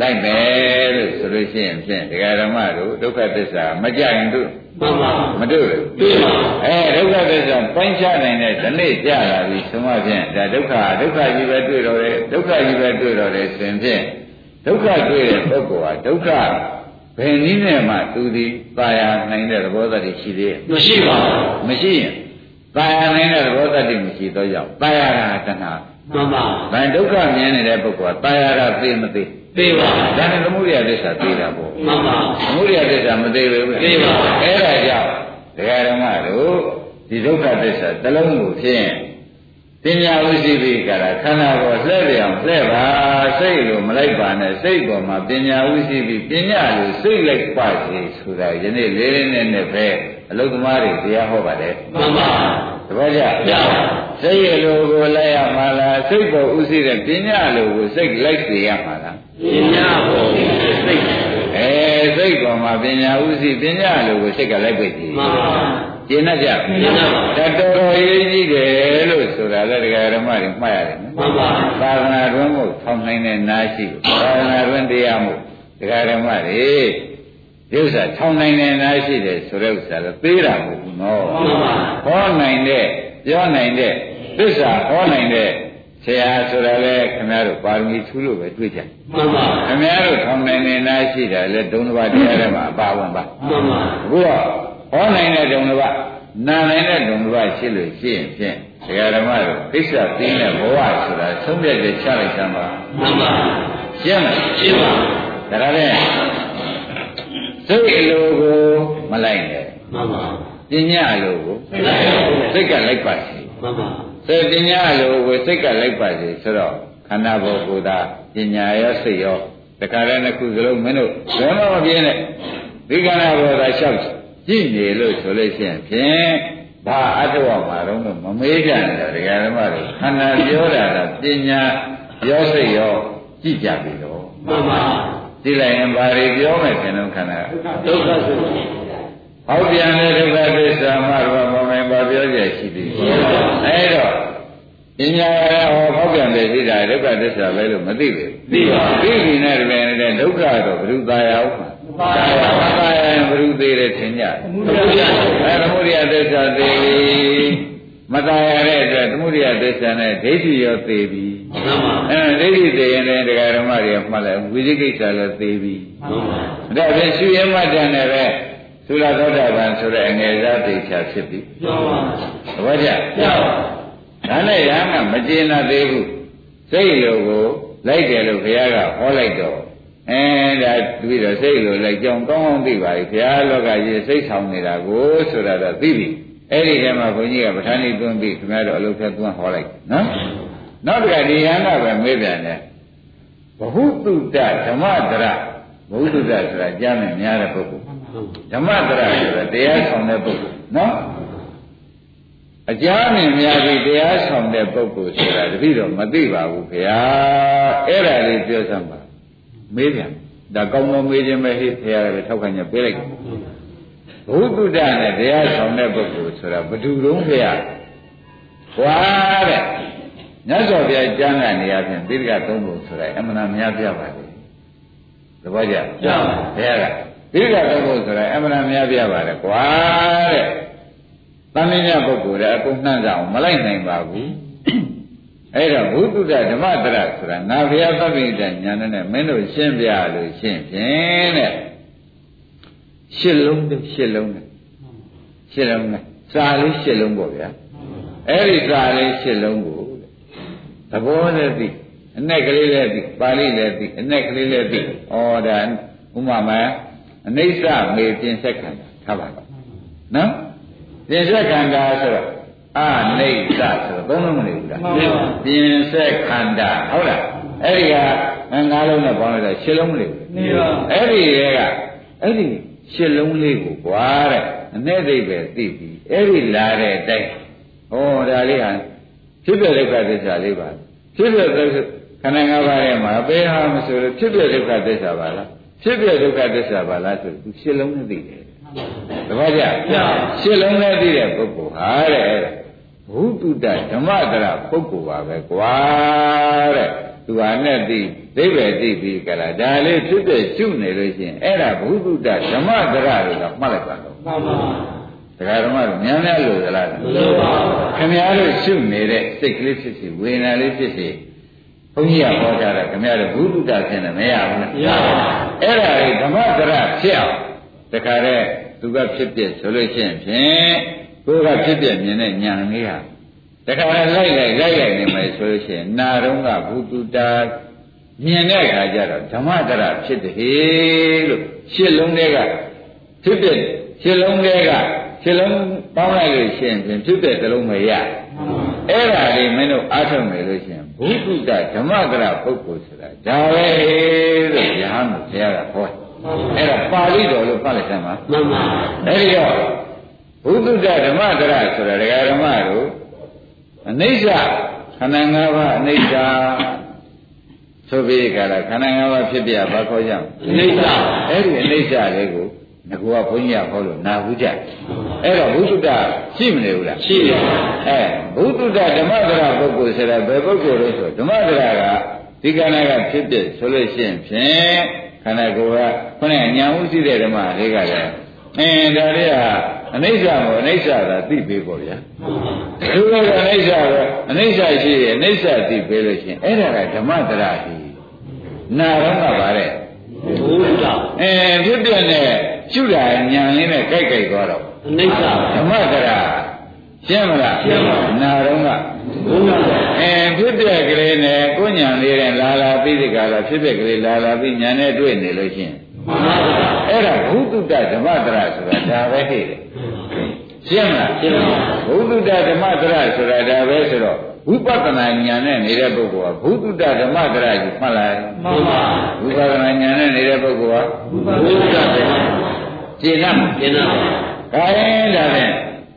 လိုက်မယ်လို့ဆိုလို့ရှိရင်ဖြင့်ဒကာဓမ္မတို့ဒုက္ခသစ္စာမကြရင်တို့မှန်ပါမတို့ဘူးသိပါအဲဒုက္ခသစ္စာပိုင်းခြားနိုင်တဲ့ဒီနေ့ကြလာပြီဆုံးမဖြင့်ဒါဒုက္ခဒုက္ခကြီးပဲတွေ့တော့တယ်ဒုက္ခကြီးပဲတွေ့တော့တယ်ဆိုရင်ဖြင့်ဒုက္ခတွေ့တဲ့ပုဂ္ဂိုလ်ဟာဒုက္ခဘယ်နည်းနဲ့မှသူသည်ပါရနိုင်တဲ့သဘောတရားရှိသေးရဲ့မရှိပါဘူးမရှိရင် တာယာနိုင်တဲ့သဘောတတ္တိမရှိတော့ရောက်တာယာကတဏှာမှန်ပါဗျာဒုက္ခမြင်နေတဲ့ပုဂ္ဂိုလ်ကတာယာကသိမသိသိပါဘူးဒါနဲ့သမှုရိယသစ္စာသိတာပေါ့မှန်ပါသမှုရိယသစ္စာမသိဘူးသိပါဘူးအဲ့ဒါကြောင့်ဒကာဓမ္မတို့ဒီဒုက္ခသစ္စာတစ်လုံးကိုဖြင့်ပညာဝိသိပိကရာခန္ဓာကိုလှည့်ပြောင်လှည့်ပါစိတ်လိုမလိုက်ပါနဲ့စိတ်ပေါ်မှာပညာဝိသိပိပညာလိုစိတ်လိုက်ပါစေဆိုတာယနေ့လေးလေးနဲ့နဲ့ပဲ အလုသမားတွေတရားဟောပါတယ်မှန်ပါတပည့်ကြကျပါစိတ်ရလိုကိုလိုက်ရမှာလားစိတ်ပေါ်ဥသိတဲ့ပညာလိုကိုစိတ်လိုက်စေရမှာလားပညာကိုစိတ်အဲစိတ်ပေါ်မှာပညာဥသိပညာလိုကိုစိတ်ကလိုက်ပိတ်ကြည့်မှန်ပါကျင့်တတ်ကြကျင့်တတ်ပါဒါတော်တော်ရေးကြီးတယ်လို့ဆိုတာလည်းတရားဓမ္မတွေမှတ်ရတယ်နော်မှန်ပါသာသနာ့တွင်မို့ထောင်နိုင်တဲ့နာရှိကိုသာသနာ့တွင်တရားမို့တရားဓမ္မတွေ ဒီဥစ္စာထောင်နိုင်တဲ့နာရှိတယ်ဆိုတဲ့ဥစ္စာလည်းသေးတာမဟုတ်ဘူးနော်မှန်ပါဟောနိုင်တဲ့ပြောနိုင်တဲ့သစ္စာဟောနိုင်တဲ့ဆရာဆိုတာလေခင်ဗျားတို့ပါရမီထူးလို့ပဲတွေ့ကြမှန်ပါခင်ဗျားတို့ထောင်နိုင်တဲ့နာရှိတာလေဒုံတစ်ပါးတရားထဲမှာအပါဝင်ပါမှန်ပါအခုတော့ဟောနိုင်တဲ့ဒုံတစ်ပါးနာနိုင်တဲ့ဒုံတစ်ပါးရှိလို့ရှိရင်ဖြင့်ဆရာဓမ္မတို့သိစ္စာသိတဲ့ဘဝဆိုတာသုံးပြတဲ့ချလိုက်သမ်းပါမှန်ပါရှင်းမလားရှင်းပါဒါကြတဲ့ စိတ်အလိုကိုမလိုက်နဲ့မှန်ပါပညာအလိုကိုစိတ်ကလိုက်ပါစေမှန်ပါစေပညာအလိုကိုစိတ်ကလိုက်ပါစေဆိုတော့ခန္ဓာဘောကိုယ်သာပညာရောစိတ်ရောတခါတည်းနှစ်ခုစလုံးမင်းတို့ဘယ်မှမပြင်းနဲ့ဒီခန္ဓာဘောသာလျှောက်ကြည့်နေလို့ဆိုလို့ရှိရင်ဖြင့်ဘာအတ္တဝမှာတော့မမေးကြနဲ့ဒကာဓမ္မတွေခန္ဓာပြောတာကပညာရောစိတ်ရောကြည့်ကြပြီတော့မှန်ပါ ကြည့်လိုက်ရင်ဘာတွေပြောမယ်ခင်ဗျခန္ဓာဒုက္ခဆိုဟောပြန်တဲ့ဒုက္ခသစ္စာမှတော့မမယ်ဘာပြောကြရှိသေးလဲအဲတော့ပညာရဟောဟောပြန်တဲ့ရှိတာဒုက္ခသစ္စာပဲလို့မသိဘူးသိပါသိပြီနဲ့တကယ်နဲ့ဒုက္ခတော့ဘုရုသာယဥပ္ပါသာယမသာယရင်ဘုရုသေးတယ်ထင်ကြမှုရအဲသမုဒိယသစ္စာသိပြီမသာယတဲ့အတွက်သမုဒိယသစ္စာနဲ့ဒိဋ္ဌိရောသိပြီမှန်ပါ အဲဒိဋ္ဌိသိရင်လည်းတရားဓမ္မတွေမှတ်လိုက်ဝိသိကိစ္စလည်းသိပြီမှန်ပါဒါဖြင့်ရှုရမှတ်တယ်နဲ့ပဲသုလသောတာပန်ဆိုတဲ့အငယ်စားသိချာဖြစ်ပြီမှန်ပါသဘောကျကျပါဒါနဲ့ရဟန်းကမကျေနပ်သေးဘူးစိတ်လိုကိုလိုက်တယ်လို့ဘုရားကဟောလိုက်တော့အဲဒါပြီးတော့စိတ်လိုလိုက်ကြောင်းကောင်းကောင်းသိပါပြီဘုရားလောကကြီးစိတ်ဆောင်နေတာကိုဆိုတာတော့သိပြီအဲ့ဒီထဲမှာဘုန်းကြီးကပဋ္ဌာန်းဤသွင်းပြီးခင်ဗျားတို့အလုပ်ဖက်သွင်းဟောလိုက်နော် နောက်တစ်ခါဒီဟန်ကပဲမေးပြန်တယ်ဘဟုတုတဓမ္မတရဘဟုတုတဆိုတာကြားမယ်များတဲ့ပုဂ္ဂိုလ်ဓမ္မတရဆိုတာတရားဆောင်တဲ့ပုဂ္ဂိုလ်နော်အကြမ်းမြင်များပြီးတရားဆောင်တဲ့ပုဂ္ဂိုလ်ဆိုတာတပည့်တော်မသိပါဘူးခင်ဗျာအဲ့ဒါလေးပြောစမ်းပါမေးပြန်ဒါကောင်းကောင်းမေးခြင်းပဲဟိခင်ဗျာလည်းထောက်ခံချက်ပေးလိုက်ဘုသူတ္တနဲ့တရားဆောင်တဲ့ပုဂ္ဂိုလ်ဆိုတာဘယ်သူတုံးခင်ဗျာွာတဲ့ မြတ်စွာဘုရားကျမ်းဂန်နေရာဖြင့်သီရိကသုံးဖို့ဆိုတာအမှန်တရားများပြပါလေသဘောကျကျပါဘုရားကသီရိကသုံးဖို့ဆိုတာအမှန်တရားများပြပါလေကွာတဲ့တန်မြတ်ပုဂ္ဂိုလ်တဲ့အကုန်နှံ့ကြအောင်မလိုက်နိုင်ပါဘူးအဲ့တော့ဘုသူတ္တဓမ္မတရဆိုတာငါဘုရားသဗ္ဗိတညာနဲ့မင်းတို့ရှင်းပြလို့ရှင်းဖြင့်တဲ့ရှစ်လုံးတဲ့ရှစ်လုံးတဲ့ရှစ်လုံးနဲ့စာလေးရှစ်လုံးပေါ့ဗျာအဲ့ဒီစာလေးရှစ်လုံးကို သဘောနဲ့သိအ내ကလေးလည်းသိပါဠိလည်းသိအ내ကလေးလည်းသိဩဒါဥမာမအနိစ္စမေပြင်ဆက်ခန္ဓာထားပါတော့နော်ပြင်ဆက်ခန္ဓာဆိုတော့အနိစ္စဆိုတော့သုံးလုံးမနေဘူးလားပြင်ဆက်ခန္ဓာဟုတ်လားအဲ့ဒီကငါးလုံးနဲ့ပေါင်းလိုက်တော့ရှစ်လုံးမနေဘူးနေပါအဲ့ဒီရဲ့ကအဲ့ဒီရှစ်လုံးလေးကိုကွာတဲ့အ내သိပဲသိပြီအဲ့ဒီလာတဲ့အတိုင်းဩဒါလေးဟာဖြစ်ပြဒုက္ခသစ္စာလေးပါ ဖြစ်ပြဒုက္ခခန္ဓာ၅ပါးရဲ့မှာဘယ်ဟာမဆိုလို့ဖြစ်ပြဒုက္ခသစ္စာပါလားဖြစ်ပြဒုက္ခသစ္စာပါလားဆိုသူရှင်းလုံးနဲ့သိတယ်တပည့်ကြရှင်းလုံးနဲ့သိတဲ့ပုဂ္ဂိုလ်ဟာတဲ့ဘုတုတ္တဓမ္မတရပုဂ္ဂိုလ်ပါပဲကွာတဲ့သူဟာနဲ့သိသိပဲသိပြီးကြလားဒါလေးဖြစ်တဲ့ရှုနေလို့ရှိရင်အဲ့ဒါဘုတုတ္တဓမ္မတရလို့ကမှတ်လိုက်ပါတော့မှန်ပါ တရားဓမ္မတို့များများလို့သလားမလို့ပါဘူးခင်ဗျားတို့ရှုနေတဲ့စိတ်ကလေးဖြစ်စီဝေဒနာလေးဖြစ်စီဘုန်းကြီးကဟောကြတာခင်ဗျားတို့ဘုဒ္ဓတာဖြစ်နေမရဘူးလားမရပါဘူးအဲ့ဒါလေးဓမ္မတရဖြစ်အောင်တခါတည်းသူကဖြစ်ပြဆိုလို့ရှိရင်ဖြင့်ကိုယ်ကဖြစ်ပြမြင်တဲ့ဉာဏ်လေးဟာတခါတည်းလိုက်လိုက်လိုက်လိုက်နေမယ်ဆိုလို့ရှိရင်နာတော့ကဘုဒ္ဓတာမြင်တဲ့အခါကျတော့ဓမ္မတရဖြစ်တယ်ဟေလို့ရှစ်လုံးတွေကဖြစ်ပြရှစ်လုံးတွေက ခြေလုံးပေါင်းလိုက်လို့ရှိရင်ဖြစ်တဲ့သလုံးမရအဲ့ဒါလေးမင်းတို့အားထုတ်မယ်လို့ရှိရင်ဘုဒ္ဓဓမ္မကရပုဂ္ဂိုလ်ဆိုတာဒါပဲလို့ရဟန်းကိုဘုရားကဟောအဲ့ဒါပါဠိတော်လို့ဖတ်လိုက်စမ်းပါမှန်ပါအဲ့ဒီတော့ဘုဒ္ဓဓမ္မကရဆိုတာဒကာဓမ္မတို့အနိစ္စခန္ဓာ၅ပါးအနိစ္စဆိုပြီးကြလားခန္ဓာ၅ပါးဖြစ်ပြဘာခေါ်ကြအနိစ္စအဲ့ဒီအနိစ္စလေးကိုငကူကဘုန်းကြီးကဟောလို့နာဘူးကြ အဲ့တော့ဘုဒ္ဓရှိမနေဘူးလားရှိပါအဲဘုဒ္ဓဓမ္မဒရာပုဂ္ဂိုလ်ဆိုတာဘယ်ပုဂ္ဂိုလ်လို့ဆိုဓမ္မဒရာကဒီကနေ့ကဖြစ်ဖြစ်ဆိုလို့ရှိရင်ဖြင့်ခန္ဓာကိုယ်ကခုနကညာဥရှိတဲ့ဓမ္မလေးကလည်းအင်းဒါလေးကအနိစ္စကိုအနိစ္စသာသိပေးပေါ့ဗျာသူကအနိစ္စပဲအနိစ္စရှိရင်အနိစ္စသိပေးလို့ရှိရင်အဲ့ဒါကဓမ္မဒရာဟိနာတော့ကပါတဲ့ဘုရားအဲဖြစ်ပြတဲ့ရှုတာဉာဏ်လေးနဲ့ကြိုက်ကြိုက်သွားတော့ အနိစ္စဓမ္မကရာရှင်းမလားရှင်းပါနာတော့ကဘုရားအဲဖြစ်ပြကလေးနဲ့ကိုဉာဏ်လေးနဲ့လာလာပြီးဒီကလာဖြစ်ပြကလေးလာလာပြီးဉာဏ်နဲ့တွေ့နေလို့ချင်းမှန်ပါဗျာအဲ့ဒါဘုသူတ္တဓမ္မတရဆိုတာဒါပဲဟဲ့တယ်ရှင်းမလားရှင်းပါဘုသူတ္တဓမ္မတရဆိုတာဒါပဲဆိုတော့ဝိပဿနာဉာဏ်နဲ့နေတဲ့ပုဂ္ဂိုလ်ကဘုသူတ္တဓမ္မတရကြီးမှတ်လိုက်မှန်ပါဝိပဿနာဉာဏ်နဲ့နေတဲ့ပုဂ္ဂိုလ်ကဘုရားဓမ္မကျင့်ရမှာကျင့်ရမှာ ဒါရင်ဒါဖြင့်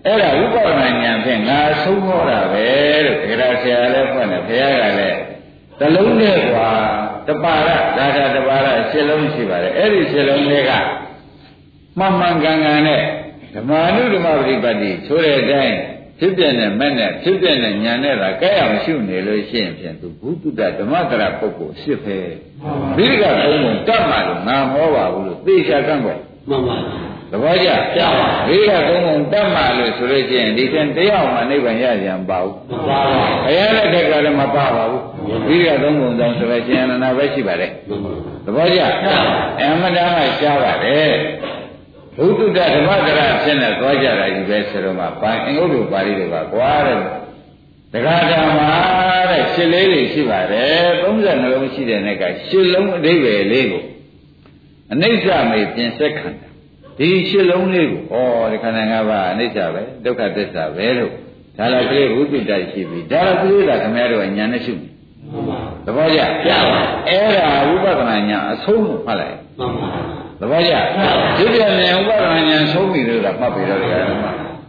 အဲ့ဒါဥပဒနာဉာဏ်ဖြင့်ငါဆုံးဟောတာပဲလို့ဒဂရဆရာလည်းဖွင့်တယ်ဘုရားကလည်းသလုံးနဲ့กว่าတပါရဒါတာတပါရရှင်းလုံးရှိပါတယ်အဲ့ဒီရှင်းလုံးတွေကမှန်မှန်ကန်ကန်နဲ့ဓမ္မနုဓမ္မပရိပတ်တိဆိုတဲ့အတိုင်းဖြစ်ပြတဲ့မဲ့နဲ့ဖြစ်ပြတဲ့ညာနဲ့သာကြဲအောင်ရှုနေလို့ရှိရင်ဖြင့်သူဘုဒ္ဓဓမ္မတရပုဂ္ဂိုလ်ရှစ်ပဲဒီကဘုံကတတ်မှလို့ငါဟောပါဘူးလို့သေချာကန့်ကွက်မှန်ပါ သဘောကျပြပါဘေးကသုံးပုံတတ်မှလို့ဆိုလို့ချင်းဒီကံတယောက်မှနိဗ္ဗာန်ရကြံပါဘူးမပါပါဘုရားလက်ထက်ကလည်းမပါပါဘူးဘေးကသုံးပုံတောင်ဆိုတော့ရှင်အနန္ဒပဲရှိပါတယ်သဘောကျအမှန်တမ်းကရှားပါတယ်ဘုဒ္ဓဓမ္မကရဖြစ်နေသွားကြတာကြီးပဲဆိုတော့မှပါအင်္ဂုတ္တပါဠိတွေကကွာတဲ့တခါတည်းမှာတဲ့ရှစ်လေးတွေရှိပါတယ်30လုံးရှိတဲ့နဲ့ကရှစ်လုံးအဓိပ္ပာယ်လေးကိုအနိစ္စမေပြင်ဆက်ခန္ဓာ ဒီရှစ်လုံးလေးကိုဩဒီခန္ဓာ၅ပါးအနိစ္စပဲဒုက္ခသစ္စာပဲလို့ဒါလည်းကလေးဘုဒ္ဓတိုက်ရှိပြီဒါလည်းကလေးကခင်ဗျားတို့ကညာနဲ့ရှုနေမှန်ပါသဘောကျပြပါအဲ့ဒါဝိပဿနာညာအဆုံးကိုဖတ်လိုက်မှန်ပါသဘောကျဒီပြဉာဏ်ဥပဒနာဉာဏ်ဆုံးပြီလို့ကမှတ်ပြီးတော့ဒီကရမ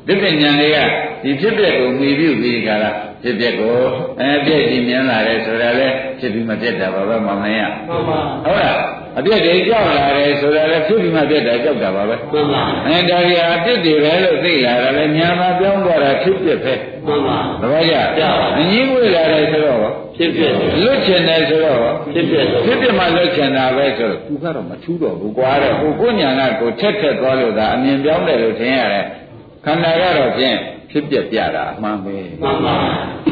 ဒီပြဉာဏ်တွေကဒီဖြစ်ပျက်ကိုမြည်ပြုပြီးကြတာဖြစ်ပျက်ကိုအဲပြည့်ကြည်မြင်လာတယ်ဆိုတာလေဖြစ်ပြီးမပြတ်တာပါပဲမောင်မင်းရမှန်ပါဟုတ်လား အပြည့်တွေကြောက်လာတယ်ဆိုတာလေဖြစ်ပြီးမှပြတ်တာကြောက်တာပါပဲမှန်ပါအဲဒါကြီးအပြစ်တွေပဲလို့သိလာတာလေညာမှာပြောင်းသွားတာဖြစ်ပျက်ပဲမှန်ပါသဘောကျအငင်းဝေလာတယ်ဆိုတော့ဖြစ်ဖြစ်လွတ်ချင်တယ်ဆိုတော့ဖြစ်ဖြစ်ဖြစ်ဖြစ်မှလွတ်ချင်တာပဲဆိုတော့သူကတော့မထူးတော့ဘူးကွာတဲ့ကိုကိုညာကကိုထက်ထက်သွားလို့သာအမြင်ပြောင်းတယ်လို့ထင်ရတယ်ခန္ဓာကတော့ဖြင့် ဖြစ်ပြပြတာအမှန်ပဲမှန်ပါ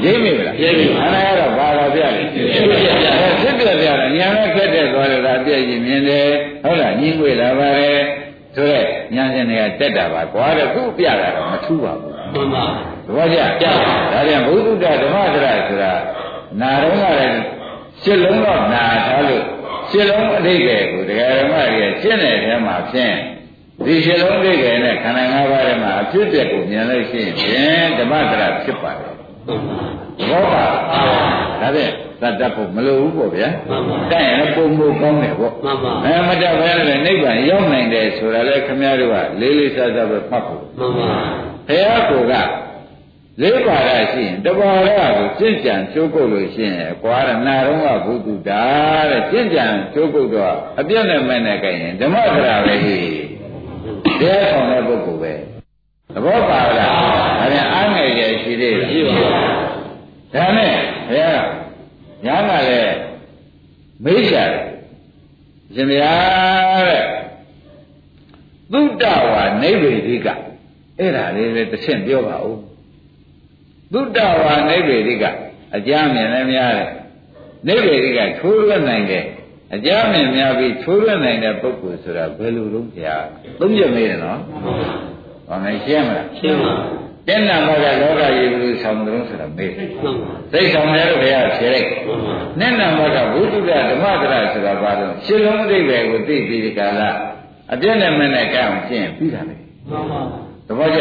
ရိပ်မိမလားရိပ်မိပါခန္ဓာကတော့ဘာသာပြတယ်ဖြစ်ပြပြအဲဖြစ်ပြပြတာညာကထက်ထက်သွားလို့သာအပြည့်ကြီးမြင်တယ်ဟုတ်လားညင်းွေလာပါတယ်ဆိုတော့ညာရှင်တွေကတက်တာပါကွာတဲ့သူ့ပြတာတော့မထူးပါဘူးမှန်ပါသဘောကျဒါပြန်ဘုဒ္ဓဓမ္မဒရဆိုတာနာတော့ကလည်းရှစ်လုံးတော့နာထားလို့ရှစ်လုံးအဓိပ္ပာယ်ကိုတရားဓမ္မကြီးရှင်းတဲ့ထဲမှာဖြင့် ဒီရှစ်လုံးအဓိပ္ပာယ်နဲ့ခန္ဓာ၅ပါးထဲမှာအဖြစ်အပျက်ကိုမြင်လို့ရှိရင်ဖြင့်ဓမ္မဒရဖြစ်ပါတယ်မှန်ပါသဘောပါဒါဖြင့်သတ်တတ်ဖို့မလိုဘူးပေါ့ဗျာမှန်ပါတိုက်ရင်လည်းပုံမှုကောင်းတယ်ပေါ့မှန်ပါအဲမတတ်ဘဲနဲ့နိဗ္ဗာန်ရောက်နိုင်တယ်ဆိုတာလေခမည်းတော်ကလေးလေးစားစားပဲမှတ်ဖို့မှန်ပါဘုရားကိုကလေးပါးရရှိရင်တပါးရကိုကျင့်ကြံကျိုးကုတ်လို့ရှိရင်ကွာရနာတော့ကဘုသူတာတဲ့ကျင့်ကြံကျိုးကုတ်တော့အပြည့်နဲ့မဲ့နဲ့ကြရင်ဓမ္မသရာပဲဟိ တရားဆောင်တဲ့ပုဂ္ဂိုလ်ပဲသဘောပါလားဒါပြန်အားငယ်ရရှိသေးတယ်ရှိပါဘူးဒါနဲ့ဘုရားကညာကလည်းမေးရှာတယ်ရှင်ဗျာတဲ့သုတ္တဝါနိဗ္ဗေဒိကအဲ့ဒါလေးလည်းတစ်ဆင့်ပြောပါဦးသုတ္တဝါနိဗ္ဗေဒိကအကြမ်းမြင်လည်းများတယ်နိဗ္ဗေဒိကချိုးရွက်နိုင်တယ် အကြမ်းမြင်များပြီးချိုးရွက်နိုင်တဲ့ပုဂ္ဂိုလ်ဆိုတာဘယ်လိုလုပ်ကြသုံးချက်မေးတယ်နော်ဘာမှရှင်းမလားရှင်းပါတဲ့နာမကလောကကြီးဘူးဆောင်တယ်လို့ဆိုတာမေးတယ်မှန်ပါသိဆောင်တယ်လို့ဘုရားဖြေလိုက်မှန်ပါနဲ့နာမကဘုဒ္ဓဓမ္မဒရဆိုတာဘာလို့ရှင်းလုံးအဓိပ္ပာယ်ကိုသိပြီးဒီကလာအပြည့်နဲ့မနဲ့ကြောင်းကျင့်ပြီးတာလေမှန်ပါသဘောကျ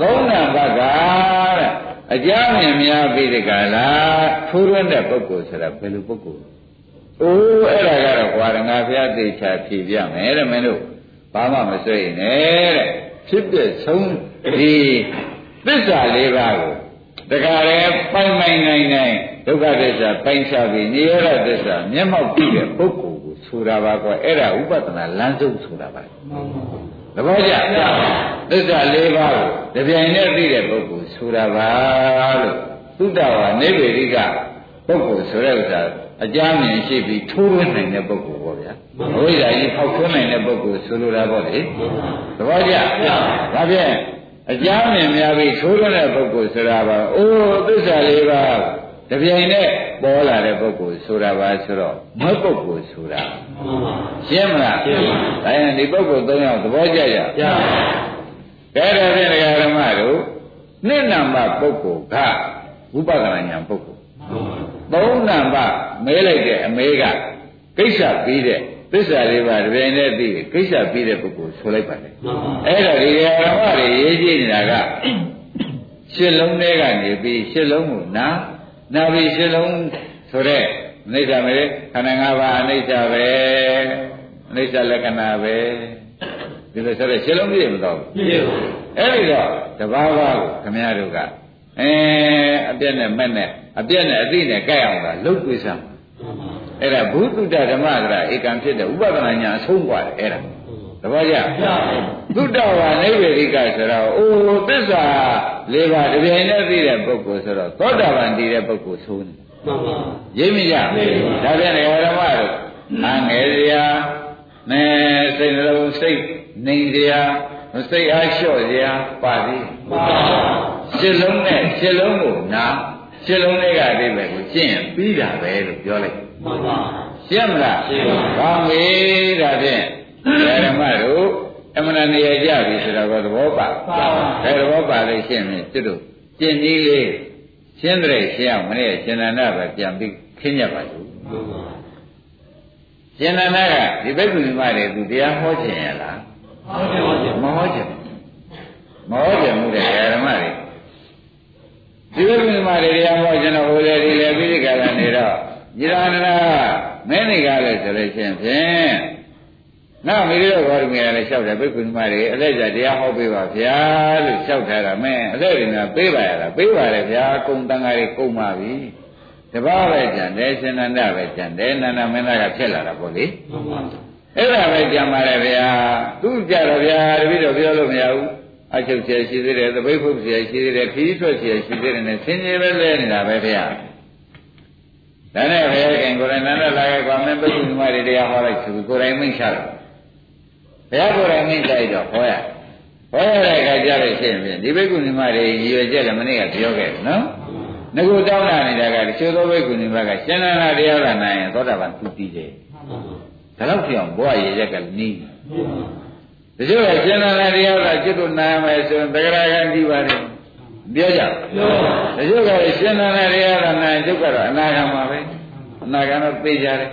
သုံးနာဘကတဲ့အကြမ်းမြင်များပြီးဒီကလာထိုးရတဲ့ပုဂ္ဂိုလ်ဆိုတာဘယ်လိုပုဂ္ဂိုလ် အိုးအဲ့ဒါကတော့ကွာငါဘုရားသိချာဖြေပြမယ်တဲ့မင်းတို့ဘာမှမစွဲရင်နဲ့တဲ့ဖြစ်ပြဆုံးဒီသစ္စာလေးပါးကိုတခါလေပိုင်ပိုင်နိုင်နိုင်ဒုက္ခသစ္စာပိုင်ချပြီးနိရောဓသစ္စာမျက်မှောက်ပြုတဲ့ပုဂ္ဂိုလ်ကိုဆိုတာပါကွာအဲ့ဒါဥပဒနာလမ်းစုံဆိုတာပါမှန်ပါသဘောကျသစ္စာ၄ပါးကိုတပြိုင်တည်းသိတဲ့ပုဂ္ဂိုလ်ဆိုတာပါလို့သုတ္တဝါနိဗ္ဗေဒိကပုဂ္ဂိုလ်ဆိုတဲ့ဥစ္စာ အကြမ်းမြင်ရှိပြီးထိုးရင်းနိုင်တဲ့ပုဂ္ဂိုလ်ပေါ့ဗျာအဝိဇ္ဇာကြီးဖောက်ထွန်းနိုင်တဲ့ပုဂ္ဂိုလ်ဆိုလိုတာပေါ့လေသဘောကျဒါဖြင့်အကြမ်းမြင်များပြီးထိုးရတဲ့ပုဂ္ဂိုလ်ဆိုတာပါအိုးသစ္စာ၄ပါးတပြိုင်တည်းပေါ်လာတဲ့ပုဂ္ဂိုလ်ဆိုတာပါဆိုတော့မဟုတ်ပုဂ္ဂိုလ်ဆိုတာမှန်ပါရှင်းမလားရှင်းပါဒါရင်ဒီပုဂ္ဂိုလ်၃ယောက်သဘောကျကြပြပါကဲဒါဖြင့်ဒကာဓမ္မတို့နှစ်နံပါတ်ပုဂ္ဂိုလ်ကဝိပဿနာဉာဏ်ပုဂ္ဂိုလ်သုံးနံပါတ် မဲလိုက်တဲ့အမေကကိစ္စပြီးတဲ့သစ္စာလေးပါးတပြိုင်တည်းသိတယ်ကိစ္စပြီးတဲ့ပုဂ္ဂိုလ်ဆိုလိုက်ပါလေမှန်ပါအဲ့ဒါဒီဓမ္မတွေရေးကြည့်နေတာကရှစ်လုံးထဲကနေပြီးရှစ်လုံးကိုနာနာပြီးရှစ်လုံးဆိုတဲ့အိဋ္ဌာမေခန္ဓာ၅ပါးအိဋ္ဌာပဲအိဋ္ဌာလက္ခဏာပဲဒီလိုဆိုတဲ့ရှစ်လုံးပြည့်မတော့ဘူးပြည့်ပါအဲ့ဒီတော့တဘာဝကိုခမည်းတော်ကအဲအပြက်နဲ့မဲ့နဲ့အပြက်နဲ့အသိနဲ့ကြိုက်အောင်လားလုတ်တွေးစမ်းမှန်ပါ အဲ့ဒါဘုသူတ္တဓမ္မကရာဧကံဖြစ်တဲ့ဥပဒနာညာအဆုံးသွားတယ်အဲ့ဒါသဘောကျသုတ္တဝါနိဗ္ဗေရိကဆိုတော့အိုသစ္စာလေးပါးတပြိုင်တည်းသိတဲ့ပုဂ္ဂိုလ်ဆိုတော့သောတာပန်တည်တဲ့ပုဂ္ဂိုလ်ဆိုနေမှန်ပါရိပ်မကြဒါပြန်နေဓမ္မတို့နာငယ်စရာနဲစိတ်နှလုံးစိတ်နေစရာမစိတ်အားလျှော့စရာပါသည်မှန်ပါစိတ်လုံးနဲ့စိတ်လုံးကိုနာစိတ်လုံးလေးကအတိပဲကိုရှင်းပြီးတာပဲလို့ပြောလိုက် မှန်ပါရှင်းမလားရှင်းပါကောင်းပြီဒါဖြင့်ဓမ္မတို့အမှန်တည်းကြပြီဆိုတော့သဘောပါပါပါအဲသဘောပါလို့ရှင်းရင်သူတို့ကျင့်ကြီးလေးရှင်းတဲ့ရှင်းအောင်မနေ့ရှင်နန္ဒပဲပြန်ပြီးခင်းကြပါလို့မှန်ပါရှင်နန္ဒကဒီဘက်ကူမတွေသူတရားဟောခြင်းရလားဟုတ်တယ်ဟုတ်တယ်မဟောခြင်းမဟောခြင်းမှုတဲ့ဓမ္မတွေဒီလိုဒီမှာတရားဟောကျွန်တော်ဟိုလေဒီလေပြီးဒီကရနေတော့ ညီရဏနာမင်းနေကားလဲဆိုလို့ရှိရင်ဖြင့်နောက်မိတို့ဘောရမီလည်းလျှောက်တယ်ဘိက္ခုနီမတွေအလက်ကြတရားဟောပေးပါဗျာလို့လျှောက်ထားတာမင်းအလက်တွေကပေးပါရတာပေးပါလေဗျာကုံတန်ဃာတွေကုံပါပြီတပားပဲကြံတယ်ရှင်နန္ဒပဲကြံတယ်နန္ဒမင်းသားကဖြစ်လာတာပေါ့လေမှန်ပါအဲ့ဒါပဲကြံပါလေဗျာသူကြတော့ဗျာတပည့်တော်ပြောလို့မရဘူးအချုပ်ဆရာရှိသေးတယ်သပိတ်ဖုတ်ဆရာရှိသေးတယ်ခီးထွက်ဆရာရှိသေးတယ်နဲ့ဆင်းရဲပဲလဲနေတာပဲဗျာ ဒါနဲ့ဘုရားခင်ကိုယ်တိုင်နန္ဒလာခဲ့ကွာမင်းပုဂ္ဂိုလ်ဓမ္မတွေတရားဟောလိုက်သူကိုယ်တိုင်မိန့်ချတော့ဘုရားကိုယ်တိုင်မိန့်လိုက်တော့ဟောရဟောရတဲ့အခါကျတော့ရှင်းပြင်ဒီဘိက္ခုနီမတွေရည်ရွယ်ချက်လည်းမနေ့ကပြောခဲ့တယ်နော်ငါကိုတောင်းလာနေတာကတချို့သောဘိက္ခုနီမကရှင်နန္ဒတရားကနိုင်ရင်သောတာပန်သူတည်တယ်ဒါတော့ပြောင်းဘဝရည်ရက်ကနီးတချို့ကရှင်နန္ဒတရားကจิตတို့နာမယ်ဆိုရင်တဂရကံကြည့်ပါလေ ပြောကြတချို့ကရှင်နန္ဒတရားကနိုင်ကျုပ်ကတော့အနာဂံမှာပဲအနာဂံတော့သိကြတယ်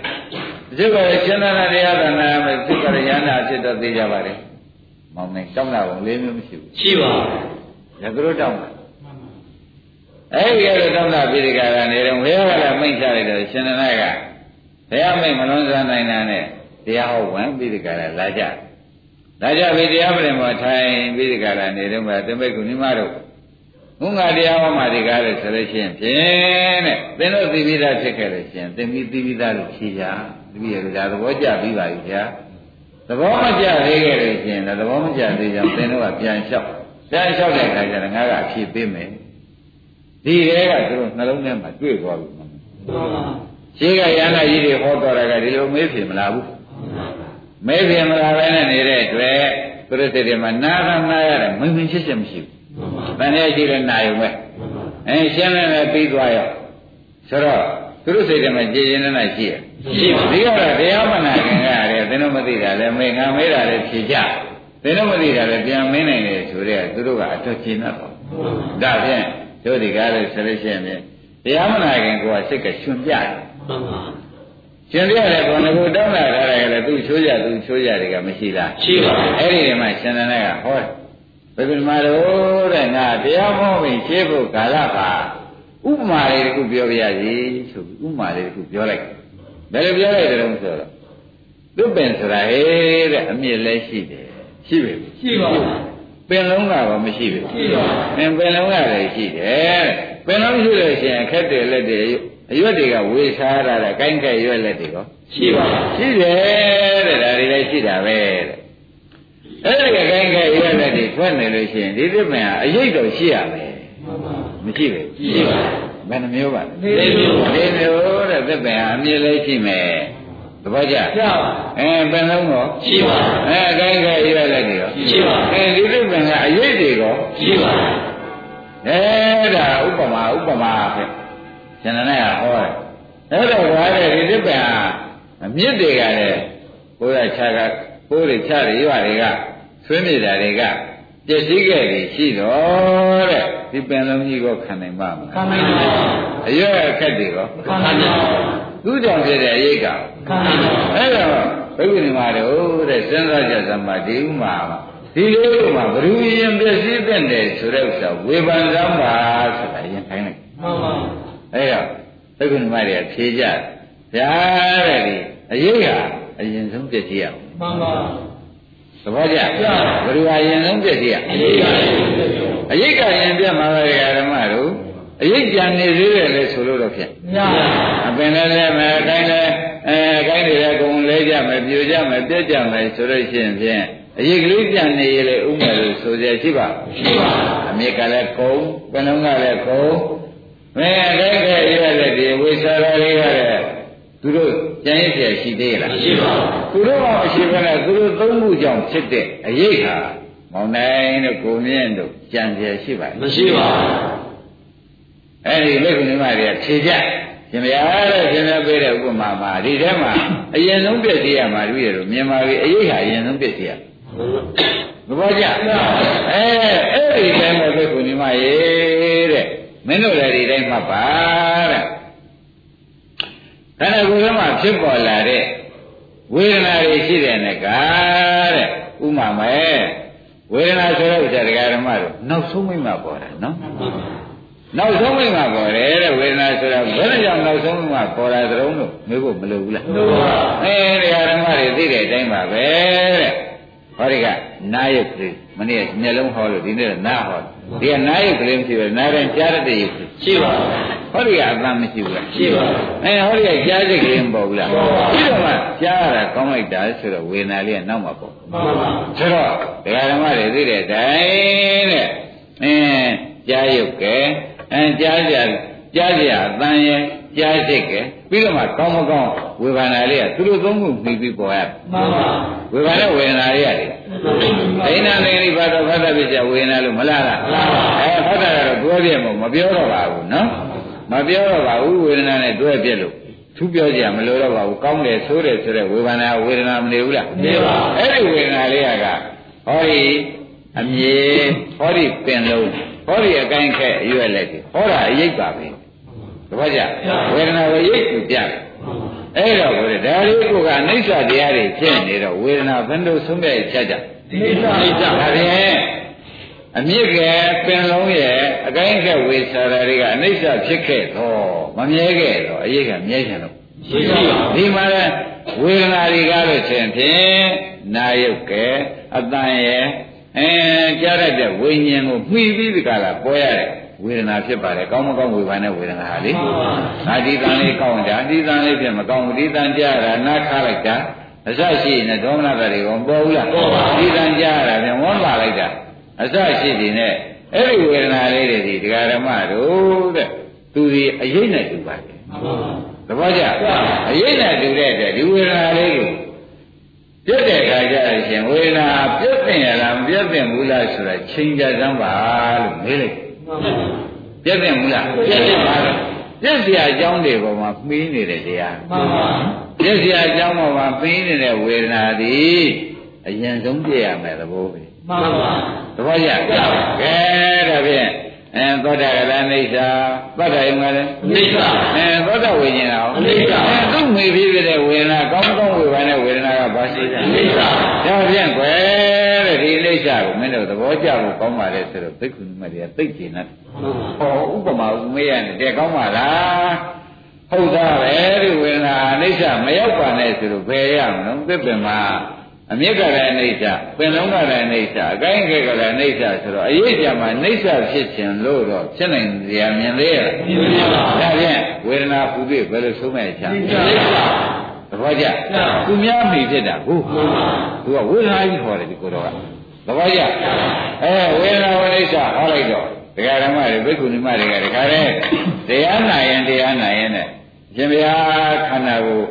တချို့ကရှင်နန္ဒတရားကနိုင်မယ်ကျုပ်ကတော့ယန္တာဖြစ်တော့သိကြပါလေမောင်နေတောင်းတာဘုံလေးမျိုးမရှိဘူးရှိပါရကတို့တောင်းတာအဲ့ဒီကတော့တောင်းတာပြည်ကရာနေတော့ဘုရားကလည်းမိန့်ချလိုက်တော့ရှင်နန္ဒကဘုရားမိန့်မလွန်စားနိုင်တာနဲ့တရားဟောဝင်ပြည်ကရာလာကြလာကြပြီတရားပြင်မှာထိုင်ပြည်ကရာနေတော့မှတမိတ်ကုဏိမတို့ ဘုငါတရားဟောမှဒီကားလို့ဆိုလို့ရှိရင်ဖြင့်တဲ့သင်တို့သိပြီးသားဖြစ်ခဲ့လို့ရှိရင်သင်ပြီးသိပြီးသားလို့ဖြေကြတပည့်ရဒါသဘောကျပြီးပါပြီဗျာသဘောမကျသေးခဲ့လို့ရှိရင်သဘောမကျသေးကြောင့်သင်တို့ကပြန်လျှောက်ပြန်လျှောက်တဲ့အခါကျတော့ငါကအဖြေပေးမယ်ဒီရဲကသူတို့နှလုံးထဲမှာတွေ့သွားပြီမှန်ပါရှိကရဟန္တာကြီးတွေဟောတော်တာကဒီလိုမေးဖြေမလားဘူးမေးဖြေမလားပဲနဲ့နေတဲ့အတွက်သူတို့စိတ်ထဲမှာနားကနားရတယ်မင်းမင်းရှင်းရှင်းမရှိဘူး။ တန်တဲ့ရှိတဲ့နာယုံပဲ။အဲရှင်းနေလည်းပြီးသွားရောဆိုတော့သူတို့စိတ်ထဲမှာကြည်ရင်နဲ့ရှိရရှိပါဒီကတော့တရားမနာခင်ကရတယ်သင်တို့မသိတာလည်းမေးငါမေးတာလည်းဖြေကြသင်တို့မသိတာလည်းပြန်မင်းနိုင်တယ်ဆိုတဲ့သူတို့ကအတော်ကျဉ်းတော့ဒါဖြင့်တို့ဒီကားလို့ဆိုလို့ရှိရင်တရားမနာခင်ကိုကစိတ်ကရှင်ပြတယ်မှန်ပါရှင်ပြရတယ်ခေါင်းကတောင်းလာတာလည်းသူချိုးကြသူချိုးကြတွေကမရှိလားရှိပါအဲ့ဒီမှာရှင်သန်ကဟောတယ် ဘယ်မှာလို့တဲ့ငါတရားဟောပြီးရှင်းဖို့ကာလပါဥပမာလေးတစ်ခုပြောပြရစီဆိုပြီးဥပမာလေးတစ်ခုပြောလိုက်ဘယ်လိုပြောလိုက်တယ်လို့ဆိုတော့သူပင်ဆိုတာဟေးတဲ့အမြင့်လည်းရှိတယ်ရှိပြီရှိပါပင်လုံးကတော့မရှိဘူးရှိပါပင်ပင်လုံးကလည်းရှိတယ်ပင်လုံးရှိလို့ရှိရင်ခက်တယ်လက်တွေအရွက်တွေကဝေစားရတာကိုင်းကဲ့ရွက်လက်တွေကောရှိပါရှိတယ်တဲ့ဒါတွေလည်းရှိတာပဲတဲ့ အဲ့ဒီကကိုင်းကဲ့ရွက်လက်တွေထွက်နေလို့ရှိရင်ဒီသစ်ပင်ဟာအရိပ်တော့ရှိရမယ်မှန်ပါမရှိဘူးရှိပါဘယ်နှမျိုးပါလေးမျိုးပါလေးမျိုးတဲ့သစ်ပင်ဟာအမြင်လည်းရှိမယ်သဘောကျကျပါအဲပင်လုံးကောရှိပါအဲကိုင်းကဲ့ရွက်လက်တွေရောရှိပါအဲဒီသစ်ပင်ကအရိပ်တွေကောရှိပါအဲဒါဥပမာဥပမာပဲကျွန်တော်လည်းဟောတယ်အဲ့တော့ဘာလဲဒီသစ်ပင်ဟာအမြင့်တွေကလည်းကိုယ်ရခြားက ကိုယ်တွေခြားတွေရွာတွေကဆွေးမြေတာတွေကပျက်စီးခဲ့ပြီရှိတော့တဲ့ဒီပင်လုံးကြီးကိုခံနိုင်ပါမခံလားနိုင်ပါအရွယ်အခက်တွေရောခံနိုင်ပါသူ့ကြောင့်ဖြစ်တဲ့အရေးကခံနိုင်ပါအဲ့တော့ဘုရားညီမတို့တဲ့စဉ်းစားကြစမ်းပါဒီဥမာမှာဒီလေးဥမာဘ누구ရင်ပျက်စီးတဲ့တယ်ဆိုတဲ့ဥစ္စာဝေဖန်စမ်းပါဆိုတာရင်ခိုင်းလိုက်မှန်ပါအဲ့တော့ဘုရားညီမတွေကဖြေကြတယ်ဗျာတဲ့ဒီအရေးကအရင်ဆုံးပျက်စီးရအောင် မှန်ပါသဘောကျဘ누구အရင်ဆုံးပျက်စီးရအရေးကြီးတယ်အရေးကရင်ပြတ်မှာပဲဓမ္မတို့အရေးကြံနေသေးတယ်လေဆိုလို့တော့ဖြင့်ညအပင်လည်းလည်းမယ်အတိုင်းလည်းအဲအတိုင်းတွေလည်းကုန်လဲကြမယ်ပြိုကြမယ်ပြက်ကြမယ်ဆိုလို့ရှိရင်ဖြင့်အရေးကလေးပြန်နေရလေဥမယ်လို့ဆိုရရှိပါရှိပါအမြစ်ကလည်းကုန်ပင်လုံးကလည်းကုန်မင်းအတိုင်းကရရတဲ့ဒီဝိသရာလေးကလည်းသူတို့ ကြံရစ်เสียရှိသေးလား ရှိပါ သူတို့ကမရှိဘဲနဲ့သူတို့သုံးမှုကြောင့်ဖြစ်တဲ့အရေးဟာမောင်နိုင်တို့ကိုမြင့်တို့ကြံเสียရှိပါ မရှိပါ အဲ့ဒီမိက္ခုနိမတွေကဖြေကြရှင်ဗျာတဲ့ရှင်ဗျာပေးတဲ့ဥပမာမှာဒီထဲမှာအရင်ဆုံးပြည့်စည်ရမှာတွေ့ရလို့မြင်ပါပြီအရေးဟာအရင်ဆုံးပြည့်စည်ရသဘောကျအဲအဲ့ဒီတိုင်းပဲမိက္ခုနိမရေတဲ့မင်းတို့လည်းဒီတိုင်းမှတ်ပါတဲ့ ခန္ဓာကိုယ်ထဲမှာဖြစ်ပေါ်လာတဲ့ဝေဒနာတွေရှိတဲ့နဲ့ကားတဲ့ဥမာမဲဝေဒနာဆိုတဲ့ဥစ္စာတရားဓမ္မတို့နောက်ဆုံးမိမှပေါ်တာနော်နောက်ဆုံးမိမှပေါ်တယ်တဲ့ဝေဒနာဆိုတာဘယ်နဲ့ကြောင့်နောက်ဆုံးမိမှပေါ်တာသရုံးလို့မေးဖို့မလိုဘူးလားလို့ပါအဲတရားဓမ္မတွေသိတဲ့အတိုင်းပါပဲတဲ့ဟောဒီကနာယုတ်ကလေးမနေ့ကမျက်လုံးဟောလို့ဒီနေ့ကနာဟောဒီကနာယုတ်ကလေးမရှိဘူးနားရင်ကြားရတဲ့ယုတ်ရှိပါ ဟောဒီကအတန်မရှိဘူးလားရှိပါအဲဟောဒီကကြားစိတ်ကလေးမပေါ်ဘူးလားပေါ်ပါပြီးတော့မှကြားရတာကောင်းလိုက်တာဆိုတော့ဝေဒနာလေးကနောက်မှပေါ်မှန်ပါဆိုတော့တရားဓမ္မတွေသိတဲ့အတိုင်းတဲ့အင်းကြားရုပ်ကဲအဲကြားကြကြားကြအတန်ရဲ့ကြားစိတ်ကဲပြီးတော့မှကောင်းမကောင်းဝေဘာနာလေးကသူတို့သုံးခုပြီးပြီးပေါ်ရမှန်ပါဝေဘာနာဝေဒနာလေးရတယ်ဒိဋ္ဌာနေရိဘာတော့ဖတ်တာပြကြဝေဒနာလို့မလားလားအဲဖတ်တာကတော့တွဲပြမို့မပြောတော့ပါဘူးနော် မပြောတော့ပါဘူးဝေဒနာနဲ့တွဲပြလို့သူပြောကြမလို့တော့ပါဘူးကောင်းတယ်ဆိုးတယ်ဆိုတဲ့ဝေဘာနာဝေဒနာမနေဘူးလားနေပါအဲ့ဒီဝေဒနာလေးကဟောဒီအမြေဟောဒီပင်လုံးဟောဒီအကိုင်းခက်အရွက်လက်ကြီးဟောတာအရိပ်ပါပဲတပည့်ကြဝေဒနာကိုရိပ်ကိုပြတယ်အဲ့တော့ဘုရားဒါလေးကိုကအနိစ္စတရားတွေဖြစ်နေတော့ဝေဒနာဘယ်လိုဆုံးဖြတ်ချက်ကြဒီစာအိကြဒါဖြင့် အမြင့်ကပင်လုံးရဲ့အကိုင်းခက်ဝေစာရာတွေကအနိစ္စဖြစ်ခဲ့တော့မမြဲခဲ့တော့အရိပ်ကမြဲချင်လို့ရှိရှိပါဒီမှာလဲဝေဒနာတွေကားလို့ချင်းဖြင့်နာယုတ်ကဲအတန်ရဲ့အဲကြားရတဲ့ဝိညာဉ်ကိုမှီပြီးဒီကလာပေါ်ရတဲ့ဝေဒနာဖြစ်ပါတယ်ကောင်းမကောင်းဝေဘာနဲ့ဝေဒနာဟာလေငါဒီတန်လေးကောင်းတာဒီတန်လေးဖြစ်မကောင်းဘူးဒီတန်ကြားတာနားခါလိုက်တာအစရှိနေဒေါမနတာတွေကပေါ်ဘူးလားဒီတန်ကြားတာပြန်ဝန်းလာလိုက်တာ အစရှိသည်နဲ့အဲ့ဒီဝေဒနာလေးတွေဒီဒကာဓမ္မတို့တဲ့သူဒီအရေးနဲ့တူပါတယ်သဘောကျအရေးနဲ့တူတဲ့အတွက်ဒီဝေဒနာလေးကိုပြတ်တဲ့ခါကျရင်ဝေဒနာပြတ်တင်ရလားမပြတ်တင်ဘူးလားဆိုတာချိန်ကြစမ်းပါလို့မေးလိုက်ပြတ်တင်ဘူးလားပြတ်တင်ပါတော့ပြည့်စရာအကြောင်းတွေပေါ်မှာပြီးနေတဲ့တရားမှန်ပါပြည့်စရာအကြောင်းပေါ်မှာပြီးနေတဲ့ဝေဒနာသည်အရင်ဆုံးပြည့်ရမယ်သဘောပဲ မှန်ပါသဘောကျကဲဒါဖြင့်အဲသောတာကလည်းအိဋ္ဌာသောတာယုံကလည်းအိဋ္ဌာအဲသောတာဝိညာဉ်အောင်အိဋ္ဌာအဲသူ့မိဖြစ်ဖြစ်တဲ့ဝေဒနာကောင်းကောင်းဝေဘာနဲ့ဝေဒနာကဘာရှိလဲအိဋ္ဌာဒါဖြင့်ကွယ်တဲ့ဒီအိဋ္ဌာကိုမင်းတို့သဘောကျဖို့ကောင်းပါလေဆိုတော့ဘိက္ခုနီမတွေကသိကျင်တယ်ဟောဥပမာဥမေးရတယ်တဲ့ကောင်းပါလားဟုတ်သားပဲဒီဝေဒနာအိဋ္ဌာမရောက်ပါနဲ့ဆိုတော့ဘယ်ရမလို့သစ်ပင်မှာ အမြင့်ကလည်းအိဋ္ဌာပင်လုံးကလည်းအိဋ္ဌာအကိုင်းကလည်းအိဋ္ဌာဆိုတော့အရေးကြမှာအိဋ္ဌာဖြစ်ခြင်းလို့တော့ဖြစ်နိုင်ကြမြင်သေးရဲ့မြင်ပါဒါဖြင့်ဝေဒနာပူပြီးဘယ်လိုဆုံးမဲ့ချမ်းအိဋ္ဌာသဘောကျသူများမိဖြစ်တာဟုတ်မှန်ပါသူကဝေဒနာကြီးခေါ်တယ်ဒီကိုယ်တော်ကသဘောကျအဲဝေဒနာဝိစ္စဟောလိုက်တော့ဒကာဓမ္မတွေဘိက္ခုနီမတွေကဒကာတဲ့တရားနာရင်တရားနာရင်နဲ့ရှင်ဘုရားခန္ဓာကို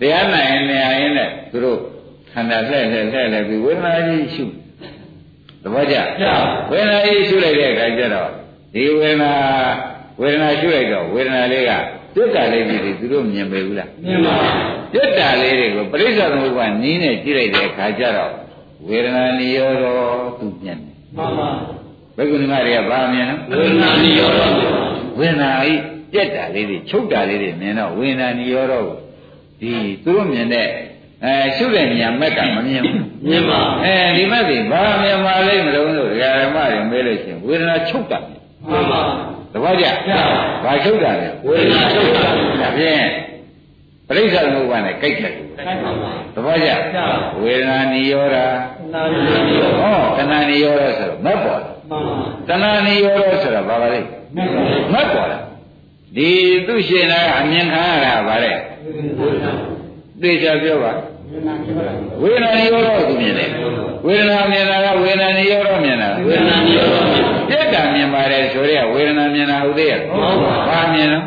တရားနာရင်နာရင်နဲ့သူတို့ ခန္ဓာလှဲ့လှဲ့လှဲ့လှဲ့ပြီးဝေဒနာကြီးရှုသဘောကျဝေဒနာကြီးရှုလိုက်တဲ့အခါကျတော့ဒီဝေဒနာဝေဒနာရှုလိုက်တော့ဝေဒနာလေးကတွတ်တာလေးကြီးတွေသူတို့မြင်ပေဘူးလားမြင်ပါပြတ်တာလေးတွေကိုပရိစ္ဆေသမုပ္ပါနီးနဲ့ကြည့်လိုက်တဲ့အခါကျတော့ဝေဒနာနိရောဓသူမြင်တယ်မှန်ပါဘယ်ကုဏီမတွေကဘာမြင်ဝေဒနာနိရောဓလဲဝေဒနာဤပြတ်တာလေးတွေချုပ်တာလေးတွေမြင်တော့ဝေဒနာနိရောဓကိုဒီသူတို့မြင်တဲ့ အဲရှုတဲ့ဉာဏ်မဲ့ကမမြင်ဘူးမြင်ပါအဲဒီမဲ့ဒီဘာမြင်ပါလိမ့်မလို့လို့ဒကာဓမ္မတွေမေးလို့ရှိရင်ဝေဒနာချုပ်တာမှန်ပါသဘောကျဘာချုပ်တာလဲဝေဒနာချုပ်တာဒါဖြင့်ပရိစ္ဆေသမုပ္ပါနဲ့ကြိုက်တယ်ခိုင်းပါပါသဘောကျဝေဒနာနိရောဓနာနိရောဓဟောတဏှာနိရောဓဆိုတော့မက်ပေါ်မှန်ပါတဏှာနိရောဓဆိုတော့ဘာပါလဲမြတ်ပါမက်ပေါ်တာဒီသူရှင်နာကအမြင်ခံရတာဗါတဲ့ဝေဒနာသိချပြောပါ ဝေဒနာနိရောဓဝေဒနာနိရောဓကိုမြင်တယ်ဝေဒနာမြင်တာကဝေဒနာနိရောဓမြင်တာဝေဒနာနိရောဓပြက်တာမြင်ပါတယ်ဆိုရဲဝေဒနာမြင်တာဟုတ်သေးရဲ့ဟုတ်ပါဘာမြင်လဲ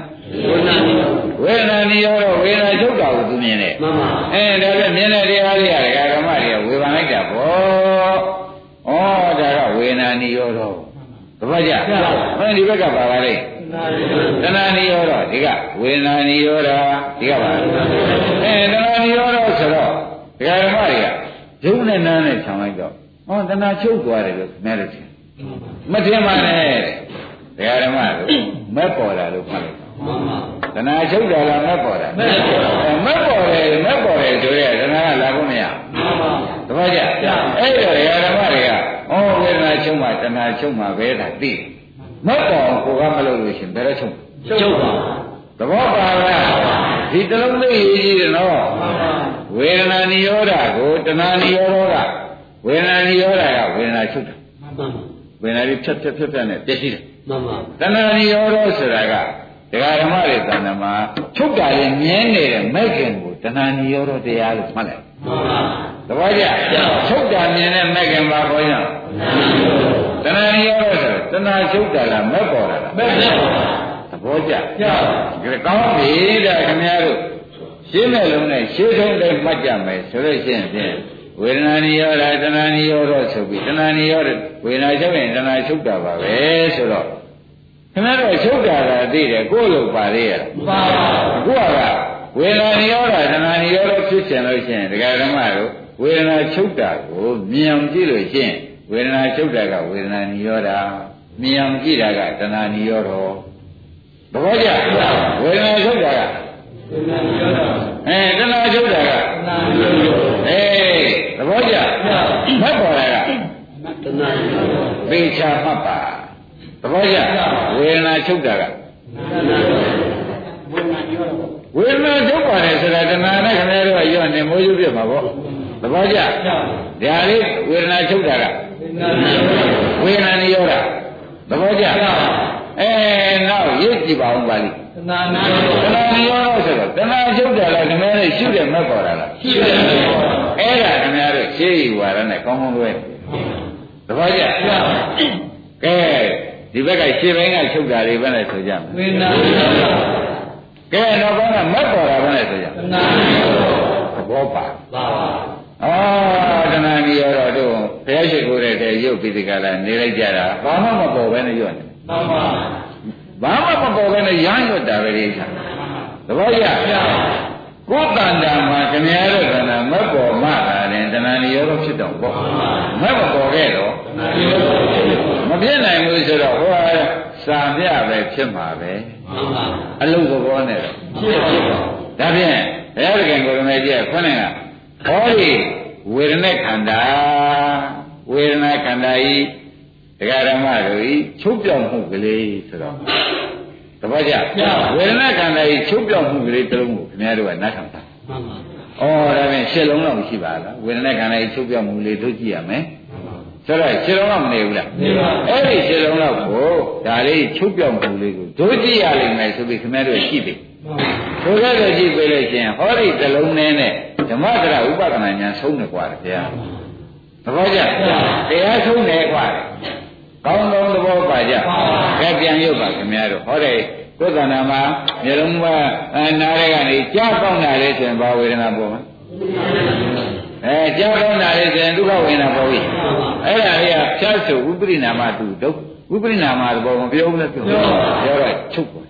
ဝေဒနာနိရောဓဝေဒနာနိရောဓဝေဒနာချုပ်တာကိုသူမြင်တယ်မှန်ပါအဲဒါပြန်မြင်တဲ့တရားလေးရတယ်ဓမ္မတွေကဝေဖန်လိုက်တာပေါ့ဩဒါကဝေဒနာနိရောဓသဘောကျဟဲ့ဒီဘက်ကပါပါလေ နာနိရောဓတဏှာနိရောဓဒီကဝေဒနာနိရောဓဒီကပါအဲတဏှာနိရောဓဆိုတော့ဓမ္မတွေကယုံနဲ့နားနဲ့ခြံလိုက်တော့ဟောတဏှာချုပ်သွားတယ်လို့မဲလို့ထင်မထင်ပါနဲ့တဲ့ဓမ္မတို့မက်ပေါ်တာလို့ဖတ်လိုက်မှန်ပါတဏှာချုပ်တာလားမက်ပေါ်တာမက်ပေါ်တာအဲမက်ပေါ်တယ်မက်ပေါ်တယ်ဆိုရဲတဏှာကလာဖို့မရဘူးမှန်ပါတပည့်ကြအဲ့တော့ဓမ္မတွေကဩဝေဒနာချုပ်မှတဏှာချုပ်မှပဲတာသိတယ် မက်တော်ကိုကမလုပ်လို့ရှင်ဘယ်တော့ချုပ်ချုပ်ပါသဘောပါလားဒီတလုံးသိရေးကြီးတယ်နော်ဝေဒနာနိရောဓကိုတဏှာနိရောဓကဝေဒနာနိရောဓကဝေဒနာချုပ်တယ်မှန်ပါဝေဒနာတွေဖြတ်ဖြတ်ဖြတ်ဖြတ်နဲ့ပြည့်ရှိတယ်မှန်ပါတဏှာနိရောဓဆိုတာကဒကာဓမ္မတွေတဏ္ဍမှာချုပ်တာလည်းမြဲနေတဲ့မဲ့ခင်ကိုတဏှာနိရောဓတရားလို့မှတ်လိုက်မှန်ပါသဘောကျချုပ်တာမြင်တဲ့မဲ့ခင်ပါခေါ်ရ တဏှာနိရောဓဆိုတဏှာချုပ်တာလားမဲ့ပေါ်တာလားမဲ့နဲ့ပါသဘောကျကျဒါကောင်းပြီတဲ့ခင်ဗျားတို့ရှင်းမဲ့လုံးနဲ့ရှင်းဆုံးတိုင်းမှတ်ကြမယ်ဆိုလို့ရှိရင်ဖြင့်ဝေဒနာနိရောဓတဏှာနိရောဓဆိုပြီးတဏှာနိရောဓဝေဒနာချုပ်ရင်တဏှာချုပ်တာပါပဲဆိုတော့ခင်ဗျားတို့ချုပ်တာကသိတယ်ကိုယ့်လိုပါသေးရလားပါပါအခုကဝေဒနာနိရောဓတဏှာနိရောဓဖြစ်ချင်လို့ရှိရင်ဒကာဓမ္မတို့ဝေဒနာချုပ်တာကိုမြင်အောင်ကြည့်လို့ရှိရင် ဝေဒနာချုပ်တာကဝေဒနာနိရောဓမြင်အောင်ကြည့်တာကတဏှာနိရောဓသဘောကျဝေဒနာချုပ်တာကဒီနာရောတော့အဲတဏှာချုပ်တာကနာရောတော့အေးသဘောကျမတ်ပေါ်တာကတနာရောတော့သေချာမှတ်ပါသဘောကျဝေဒနာချုပ်တာကတနာရောဘုနာရောတော့ဝေဒနာချုပ်ပါတယ်ဆိုတာတဏှာနဲ့ခင်ဗျားတို့ကရော့နေမိုးရုပ်ပြမှာပေါ့သဘောကျကျဒါလေးဝေဒနာချုပ်တာကဒီနာရောတော့ ဝေဒနာနိရောဓသဘောကျအဲနောက်ရစ်ကြည့်ပါဦးပါလိတနာနာရောတတော့ဏှာနိရောဓဆိုတော့တဏှာချုပ်တာလားခင်ဗျားတို့ရှုတယ်မက်ပေါ်တာလားရှိတယ်ပေါ့အဲ့ဒါခင်ဗျားတို့ရှေးဤဝါဒနဲ့ကောင်းကောင်းလွဲသဘောကျကဲဒီဘက်ကရှေးဘင်းကချုပ်တာတွေပဲနဲ့ဆိုကြမယ်ဝေနာရောတော့ကဲနောက်ဘက်ကမက်ပေါ်တာပဲနဲ့ဆိုကြတနာရောတော့သဘောပါပါ ပါအော်တဏှာနိရောဓတို့ဘုရားရှိခိုးတဲ့တဲ့ရုပ်ပိဋကလာနေလိုက်ကြတာဘာမှမပေါ်ပဲနဲ့ရွတ်နေမှန်ပါဘာမှမပေါ်ပဲနဲ့ရမ်းရွတ်တာပဲလေသဘောကျကိုယ်တန်တာမှာခင်ဗျားတို့ကနာမက်ပေါ်မှလာတယ်တဏှာနိရောဓဖြစ်တော့ပေါ့မက်မပေါ်ခဲ့တော့နာရောတော့ဖြစ်ပါမဖြစ်နိုင်ဘူးဆိုတော့ဟိုဟာစာပြပဲဖြစ်မှာပဲမှန်ပါအလုသဘောနဲ့တော့ဖြစ်ဖြစ်ပါဒါဖြင့်ဘုရားသခင်ကိုရမေကြီးကခေါင်းက ဟောဒီဝေဒနာခန္ဓာဝေဒနာခန္ဓာဤတရားဓမ္မတို့ဤချုပ်ပြောင်မှုကလေးဆိုတော့တပည့်ကြဝေဒနာခန္ဓာဤချုပ်ပြောင်မှုကလေးတစ်လုံးကိုခင်ဗျားတို့ကနားထောင်တာမှန်ပါဩဒါဖြင့်ရှစ်လုံးတော့ရှိပါလားဝေဒနာခန္ဓာဤချုပ်ပြောင်မှုလေးတို့ကြည့်ရမယ်ဆိုတော့ရှစ်လုံးတော့မနေဘူးလားနေပါအဲ့ဒီရှစ်လုံးတော့ကိုဒါလေးချုပ်ပြောင်မှုလေးကိုတို့ကြည့်ရလိမ့်မယ်ဆိုပြီးခင်ဗျားတို့ရှိပြီ ဆိုကြတဲ့ကြည့်ပေးလို့ရှင်ဟောဒီသလုံးနဲ့နဲ့ဓမ္မတရဥပဒနာညာဆုံးတယ်ကွာဗျာသဘောကျတရားဆုံးတယ်ကွာကောင်းကောင်းသဘောပါကြကဲပြန်ရုပ်ပါခင်ဗျားတို့ဟောတယ်ကိုယ်ကန္နာမှာမျိုးလုံးမနားရဲကနေကြားကောင်းတာလေဆိုရင်ဘာဝေဒနာပေါ်မှာအဲကြားကောင်းတာလေဆိုရင်ဒုက္ခဝေဒနာပေါ်ပြီအဲ့ဒါလေးကဖြတ်ဆိုဥပရိနာမတုဒုက္ခဥပရိနာမသဘောမပြောဘူးလားပြောပြောတော့ချုပ်ပါ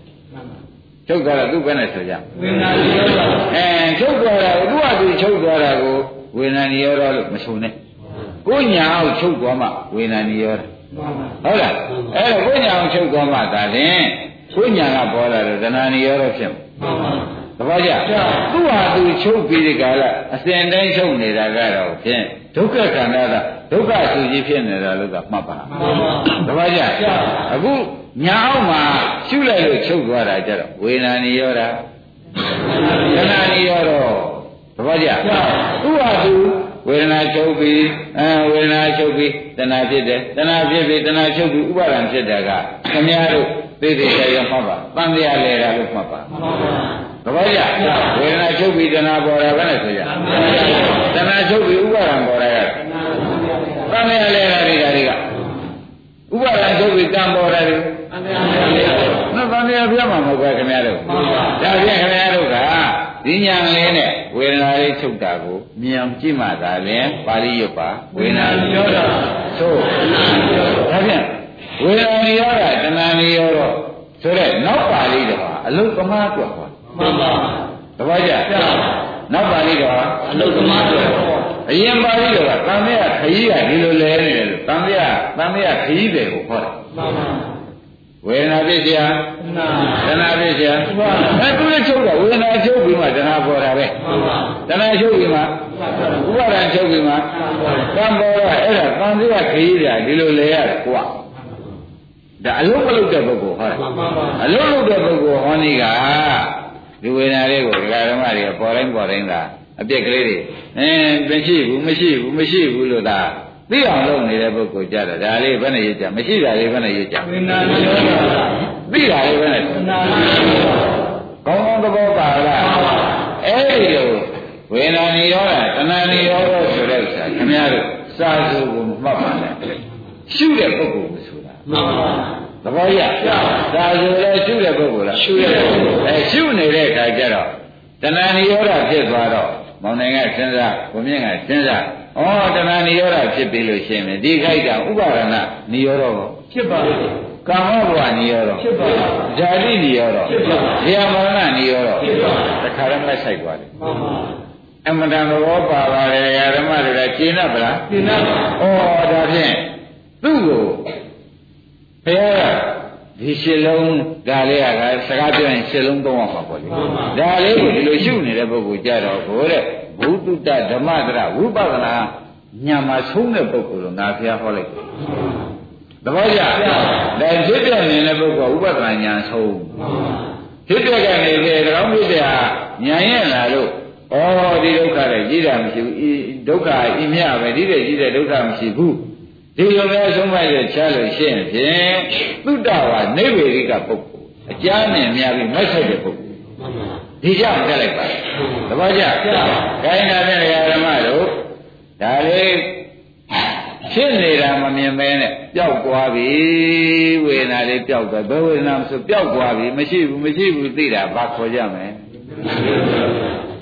ချုပ်သွားတော့သူ့ဘယ်နဲ့ဆိုကြဝေနာရောတော့အဲချုပ်သွားတာသူ့ဟာသူချုပ်သွားတာကိုဝေဒနာနိရောဓလို့မဆိုနဲ့ကိုညာအောင်ချုပ်သွားမှဝေဒနာနိရောဓမှန်ပါဟုတ်လားအဲ့တော့ကိုညာအောင်ချုပ်သွားမှသာလျှင်ကိုညာကပေါ်လာတော့ဒနာနိရောဓဖြစ်မှာမှန်ပါသဘောကျသူ့ဟာသူချုပ်ပြီးဒီကလာအစဉ်တိုင်းချုပ်နေတာကတော့ဖြင့် ဒုက္ခခန္ဓာကဒုက္ခဆူကြီးဖြစ်နေတာလို့ကမှတ်ပါမှန်ပါသဘောကျအခုညာအောင်မှာရှုလိုက်လို့ချုပ်သွားတာကြတော့ဝေဒနာနိရောဓဒနာနိရောဓသဘောကျသူ့ဟာသူဝေဒနာချုပ်ပြီးအဲဝေဒနာချုပ်ပြီးတဏှာဖြစ်တယ်တဏှာဖြစ်ပြီးတဏှာချုပ်ပြီးဥပါဒံဖြစ်တာကခမည်းတော်သိသိချာချာမှတ်ပါတန်တရားလဲတာလို့မှတ်ပါမှန်ပါ သဘောကျဝေဒနာချုပ်ပြီးတဏှာပေါ်တာဘယ်နဲ့ဆိုကြတဏှာချုပ်ပြီးဥပါဒံပေါ်တာကတန်တရားလဲတာတွေကတွေကဥပါဒံချုပ်ပြီးတန်ပေါ်တာတွေအန္တရာယ်လေးတော့နော်တန်တရားပြမှာမဟုတ်ပါခင်ဗျားတို့ဒါဖြင့်ခင်ဗျားတို့ကဒီညာလေးနဲ့ဝေဒနာလေးချုပ်တာကိုမြင်အောင်ကြည့်မှသာလျှင်ပါဠိရွတ်ပါဝေဒနာပြောတာသို့ဒါဖြင့်ဝေဒနာရောတာတဏှာရောတော့ဆိုတော့နောက်ပါဠိတော့အလုသမားတွက်ပါ မှန်ပါတပည့်ကြနောက်ပါဠိတော့အလုသမားတွေအရင်ပါဠိတော့ကသံဃာခကြီးကဒီလိုလဲနေတယ်လို့သံဃာသံဃာခကြီးတယ်ကိုဟောတာမှန်ပါဝေဒနာပြည့်စရာနာတဏှာပြည့်စရာအဲသူလည်းချုပ်တော့ဝေဒနာချုပ်ပြီးမှတဏှာပေါ်တာပဲမှန်ပါတဏှာချုပ်ပြီးမှဥပါဒံချုပ်ပြီးမှတံပေါ်တော့အဲ့ဒါသံဃာခကြီးတာဒီလိုလဲရတယ်ကွာသဒါအလုံးမလုံးတဲ့ပုဂ္ဂိုလ်ဟောတာမှန်ပါပါအလုံးလုံးတဲ့ပုဂ္ဂိုလ်ဟောနေက ဒီဝေဒနာလေးကိုဒကာဓမ္မတွေကပေါ်တိုင်းပေါ်တိုင်းသာအပြက်ကလေးတွေအင်းမရှိဘူးမရှိဘူးမရှိဘူးလို့သာသိအောင်လုပ်နေတဲ့ပုဂ္ဂိုလ်ကြတော့ဒါလေးဘယ်နဲ့ရကြမရှိတာလေးဘယ်နဲ့ရကြဝိညာဉ်ရောတာသိတာလေးဘယ်နဲ့နာရောတာကောင်းကောင်းသဘောပါလားအဲ့ဒီလိုဝေဒနာနိရောဓတဏှာနိရောဓဆိုတဲ့ဥစ္စာခင်ဗျားတို့စာစုကိုမှတ်ပါနဲ့ရှုတဲ့ပုဂ္ဂိုလ်ကိုဆိုတာမှန်ပါသဘောရစာစုလည်းရှုတဲ့ပုဂ္ဂိုလ်လားရှုတဲ့ပုဂ္ဂိုလ်အဲရှုနေ တဲ့အခါကျတော့တဏှာနိရောဓဖြစ်သွားတော့မောင်နိုင်ကစဉ်းစားကိုမြင့်ကစဉ်းစားဩတဏှာနိရောဓဖြစ်ပြီလို့ရှင်းမယ်ဒီခိုက်တာဥပါဒနာနိရောဓကိုဖြစ်ပါလေကာမဘဝနိရောဓဖြစ်ပါဇာတိနိရောဓဖြစ်ပါဇာမရဏနိရောဓဖြစ်ပါတခါတည်းမဆိုင်သွားတယ်မှန်ပါအမှန်တန်သဘောပါပါတယ်ဓမ္မတွေကရှင်းတတ်ပလားဒီနာပါဩဒါဖြင့်သူ့ကိုဘုရားက ဒီရှင်းလုံးဒါလေးကစကားပြောရင်ရှင်းလုံးသုံးအောင်ပါပေါ့လေဒါလေးကိုဒီလိုရှုနေတဲ့ပုဂ္ဂိုလ်ကြတော့ဘိုးတဲ့ဘုသူတ္တဓမ္မတရဝိပဿနာညာမှာဆုံးတဲ့ပုဂ္ဂိုလ်လို့ငါဖျားဟောလိုက်တယ်သဘောကျဒါဖြစ်ပြနေတဲ့ပုဂ္ဂိုလ်ကဥပဒနာညာဆုံးဖြစ်ပြကနေလေတကောင်းဖြစ်တဲ့ဟာညာရဲ့လာလို့ဩဒီဒုက္ခတွေကြီးတာမရှိဘူးဤဒုက္ခဤမြပဲဒီတဲ့ကြီးတဲ့ဒုက္ခမရှိဘူး ဒီလိုပဲဆုံးမရချလို့ရှင်းဖြင့်သုတ္တဝါနိဗ္ဗေရိကပုဂ္ဂိုလ်အကြမ်းနဲ့များပြီးမဆက်တဲ့ပုဂ္ဂိုလ်မှန်ပါဒီကြောင့်တက်လိုက်ပါသဘောကျခိုင်းတာတဲ့ဓမ္မတို့ဒါလေးဖြစ်နေတာမမြင်မဲနဲ့ပျောက်သွားပြီဝေဒနာလေးပျောက်သွားဘယ်ဝေဒနာမဆိုပျောက်သွားပြီမရှိဘူးမရှိဘူးသိတာဘာခေါ်ကြမလဲ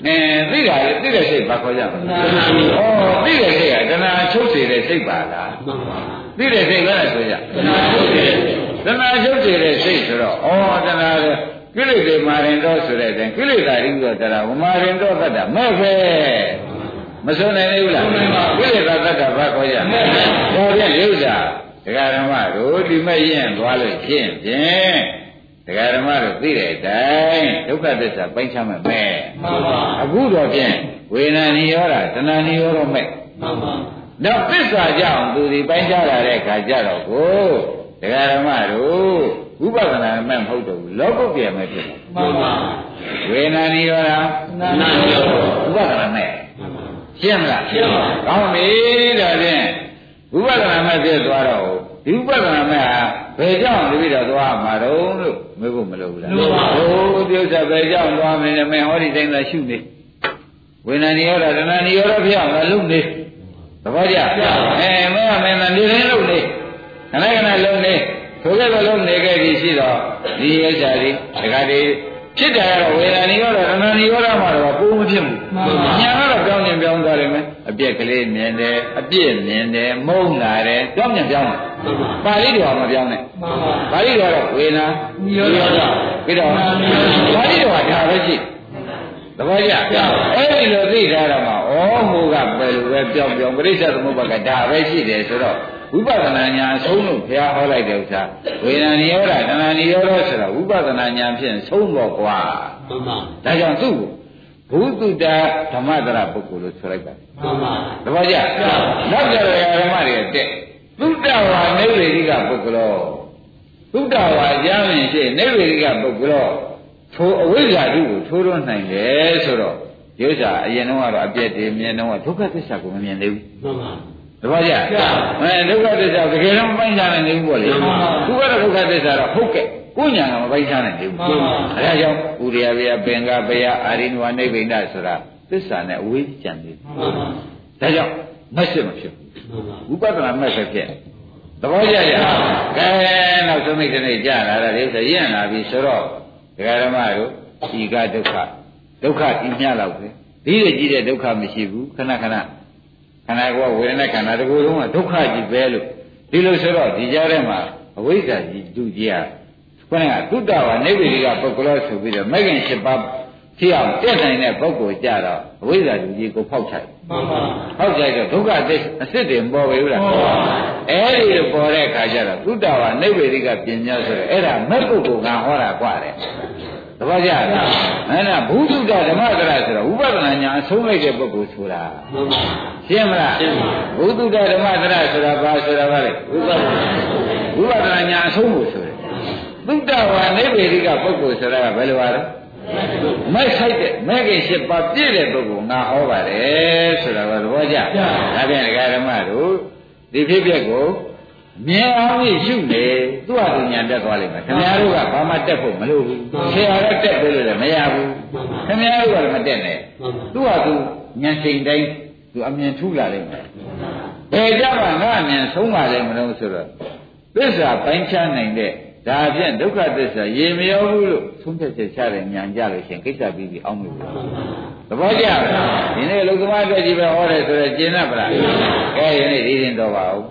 အဲသိတာလေသိတဲ့စိတ်ဘာခေါ်ကြမလဲဩသိတဲ့စိတ်ကတဏှာချုပ်စေတဲ့စိတ်ပါလားမှန်ပါသိတဲ့စိတ်ကလည်းဆိုကြတဏှာထုတ်တယ်တဏှာချုပ်စေတဲ့စိတ်ဆိုတော့ဩတဏှာလေကိလေသာမာရင်တော့ဆိုတဲ့အတိုင်းကိလေသာရင်းတော့တရားဝမာရင်တော့တတ်တာမဲ့ပဲမစွနိုင်သေးဘူးလားကိလေသာတတ်တာဘာခေါ်ကြလဲဒါဖြင့်ဥစ္စာဒကာဓမ္မတို့ဒီမဲ့ရင်သွားလို့ရှင်းဖြင့် ဒကာဓမ္မတို့သိတဲ့အတိုင်းဒုက္ခသစ္စာပိုင်းခြားမဲ့မဲ့မှန်ပါအခုတော့ဖြင့်ဝေဒနာနိရောဓတဏှာနိရောဓမဲ့မှန်ပါတော့သစ္စာကြောင့်သူဒီပိုင်းခြားလာတဲ့ခါကြတော့ကိုဒကာဓမ္မတို့ဝိပဿနာမဲ့မဟုတ်တော့ဘူးလောကုတ္တရာမဲ့ဖြစ်တယ်မှန်ပါဝေဒနာနိရောဓနာနာရောဝိပဿနာမဲ့ရှင်းမလားရှင်းပါကောင်းပြီဒါဖြင့်ဝိပဿနာမဲ့ဖြစ်သွားတော့ဒီဝိပဿနာမဲ့ဟာ ဘယ်ကြောင့်တပည့်တော်သွားမှာတော့လို့မေးဖို့မလိုဘူးလားလိုပါဘူးဟိုဒီဥစ္စာဘယ်ကြောင့်သွားမလဲမင်းဟောဒီတိုင်းသာရှုနေဝေဒနာနိရောဓတဏှာနိရောဓဖြစ်အောင်လည်းလုပ်နေသဘောကျအဲမင်းကမင်းသာနေရင်းလုပ်နေခဏခဏလုပ်နေထိုကဲ့သို့လုပ်နေခဲ့ပြီရှိတော့ဒီဥစ္စာဒီဒကာဒီဖြစ်တယ်ကတော့ဝေဒနာနိရောဓတဏှာနိရောဓမှာတော့ကိုယ်မဖြစ်ဘူးမှန်ပါညာကတော့ပြောင်းပြန်ပြောင်းသွားတယ်မယ်အပြက်ကလေးမြင်တယ်အပြစ်မြင်တယ်မုန်းလာတယ်ပြောင်းပြန်ပြောင်းတယ်မှန် ပါပါဠိတော်ကမပြောင်းနဲ့မှန်ပါပါဠိတော်ကတော့ဝေဒနာနိရောဓပြီးတော့ပါဠိတော်ကဒါပဲရှိသဘောကျအဲ့ဒီလိုသိထားတာမှာဩမူကဘယ်လိုပဲပြောင်းပြောင်းပရိစ္ဆေသမုပ္ပါကဒါပဲရှိတယ်ဆိုတော့ဝိပဿနာဉာဏ်အဆုံးလို့ဘုရားဟောလိုက်တဲ့ဥစ္စာဝေဒနာနိရောဓတဏှာနိရောဓဆိုတာဝိပဿနာဉာဏ်ဖြင့်ဆုံးတော့ကွာမှန်ပါဒါကြောင့်သူ့ကိုဘုသူတ္တဓမ္မတရပုဂ္ဂိုလ်လို့ဆိုလိုက်ပါတယ်မှန်ပါတပည့်ကြနောက်ကြရဓမ္မတွေတက် သုတ္တဝါနိဗ္ဗေရိကပုဂ္ဂလောသုတ္တဝါကြားမြင်ရှိနိဗ္ဗေရိကပုဂ္ဂလောထိုအဝိဇ္ဇာတုကိုထိုးထွန်းနိုင်တယ်ဆိုတော့ဒီဥစ္စာအရင်တော့ကတော့အပြည့်တည်းမြင်တော့ဒုက္ခသစ္စာကိုမမြင်သေးဘူးမှန်ပါတပည့်ကြအဲဒုက္ခသစ္စာတကယ်တော့မပိုင်းခြားနိုင်သေးဘူးပေါ့လေမှန်ပါခုကတော့ဒုက္ခသစ္စာတော့ဟုတ်ကဲ့ကိုညာကမပိုင်းခြားနိုင်သေးဘူးမှန်ပါအဲဒါကြောင့်ဥရိယဗျာပင်္ဂဗျာအာရိနဝနိဗ္ဗိန္ဒဆိုတာသစ္စာနဲ့အဝေးကြံသေးတယ်မှန်ပါဒါကြောင့် မက်စစ်မဖြစ်ဘူးမှန်ပါဝိပဿနာမက်ဆက်ဖြစ်သဘောကျကြကဲနောက်ဆုံးမိတ်ကနေကြာလာတာဒီဥစ္စာရင့်လာပြီဆိုတော့ဒကာဓမ္မတို့ဒီကဒုက္ခဒုက္ခဤမြလောက်ပဲဒီလိုကြီးတဲ့ဒုက္ခမရှိဘူးခဏခဏခန္ဓာကိုယ်ကဝေဒနာခန္ဓာတကူလုံးကဒုက္ခကြီးပဲလို့ဒီလိုဆိုတော့ဒီကြားထဲမှာအဝိဇ္ဇာကြီးဒုကြီးอ่ะခေါင်းကသုတ္တဝါနိဗ္ဗေရိကပုဂ္ဂလောဆိုပြီးတော့မဂ္ဂင်၈ပါးဖြစ်အောင်တက်နိုင်တဲ့ပုဂ္ဂိုလ်ကြတော့အဝိဇ္ဇာဒုကြီးကိုဖောက်ချိုက် မှန်ပါ ဟောက်ကြိုက်တော့ဒုက္ခအစ်အစ်စ်တွေမပေါ်ဘူးလား ပေါ်ပါ အဲ့ဒီလိုပေါ်တဲ့အခါကျတော့သုတ္တဝါနိဗ္ဗေရိကပညာဆိုတော့အဲ့ဒါမဲ့ပုဂ္ဂိုလ်ကဟောတာกว่าတယ်တပည့်ကြလားအဲ့ဒါဘုသုတ္တဓမ္မကရဆိုတော့ဥပဒနာညာအဆုံးလိုက်တဲ့ပုဂ္ဂိုလ်ဆိုတာ မှန်ပါ ရှင်းမလား ရှင်းပါ ဘုသုတ္တဓမ္မကရဆိုတာဘာဆိုတာပါလဲဥပဒနာ ဝိပဿနာညာအဆုံးဖို့ဆိုတယ်သုတ္တဝါနိဗ္ဗေဒိကပုဂ္ဂိုလ်ဆိုတာကဘယ်လိုပါလဲ မိုက်ဆိုင်တဲ့မဲခင်၈ပါးပြည့်တဲ့ပုဂ္ဂိုလ်ငါဟောပါတယ်ဆိုတာကသဘောကျဒါပြန်ဒကာဓမ္မတို့ဒီဖြစ်ပျက်ကိုမြင်အောင်ကြီးရှုနေသူ့ဟာသူညာတက်သွားလိမ့်မယ်ခင်ဗျားတို့ကဘာမှတက်ဖို့မလိုဘူးဆရာကတက်ပေးလို့လည်းမရဘူးခင်ဗျားတို့ကလည်းမတက်နဲ့သူ့ဟာသူညာချိန်တိုင်းသူအမြင်ထူလာလိမ့်မယ်ဘယ်ကြမှာငါအမြင်ဆုံးပါလိမ့်မလို့ဆိုတော့သစ္စာပိုင်းခြားနိုင်တဲ့ ဒါဖြင့်ဒုက္ခသစ္စာရေမရောဘူးလို့သုံးဖြတ်ချက်ချတဲ့ဉာဏ်ကြလို့ရှိရင်ကိစ္စပြီးပြီးအောင်လို့သဘောကျလားဒီနေ့လူသမားအတွက်ကြီးပဲဟောတယ်ဆိုတော့ကျင်납ပလားကဲယနေ့ဒီရင်တော့ပါဦး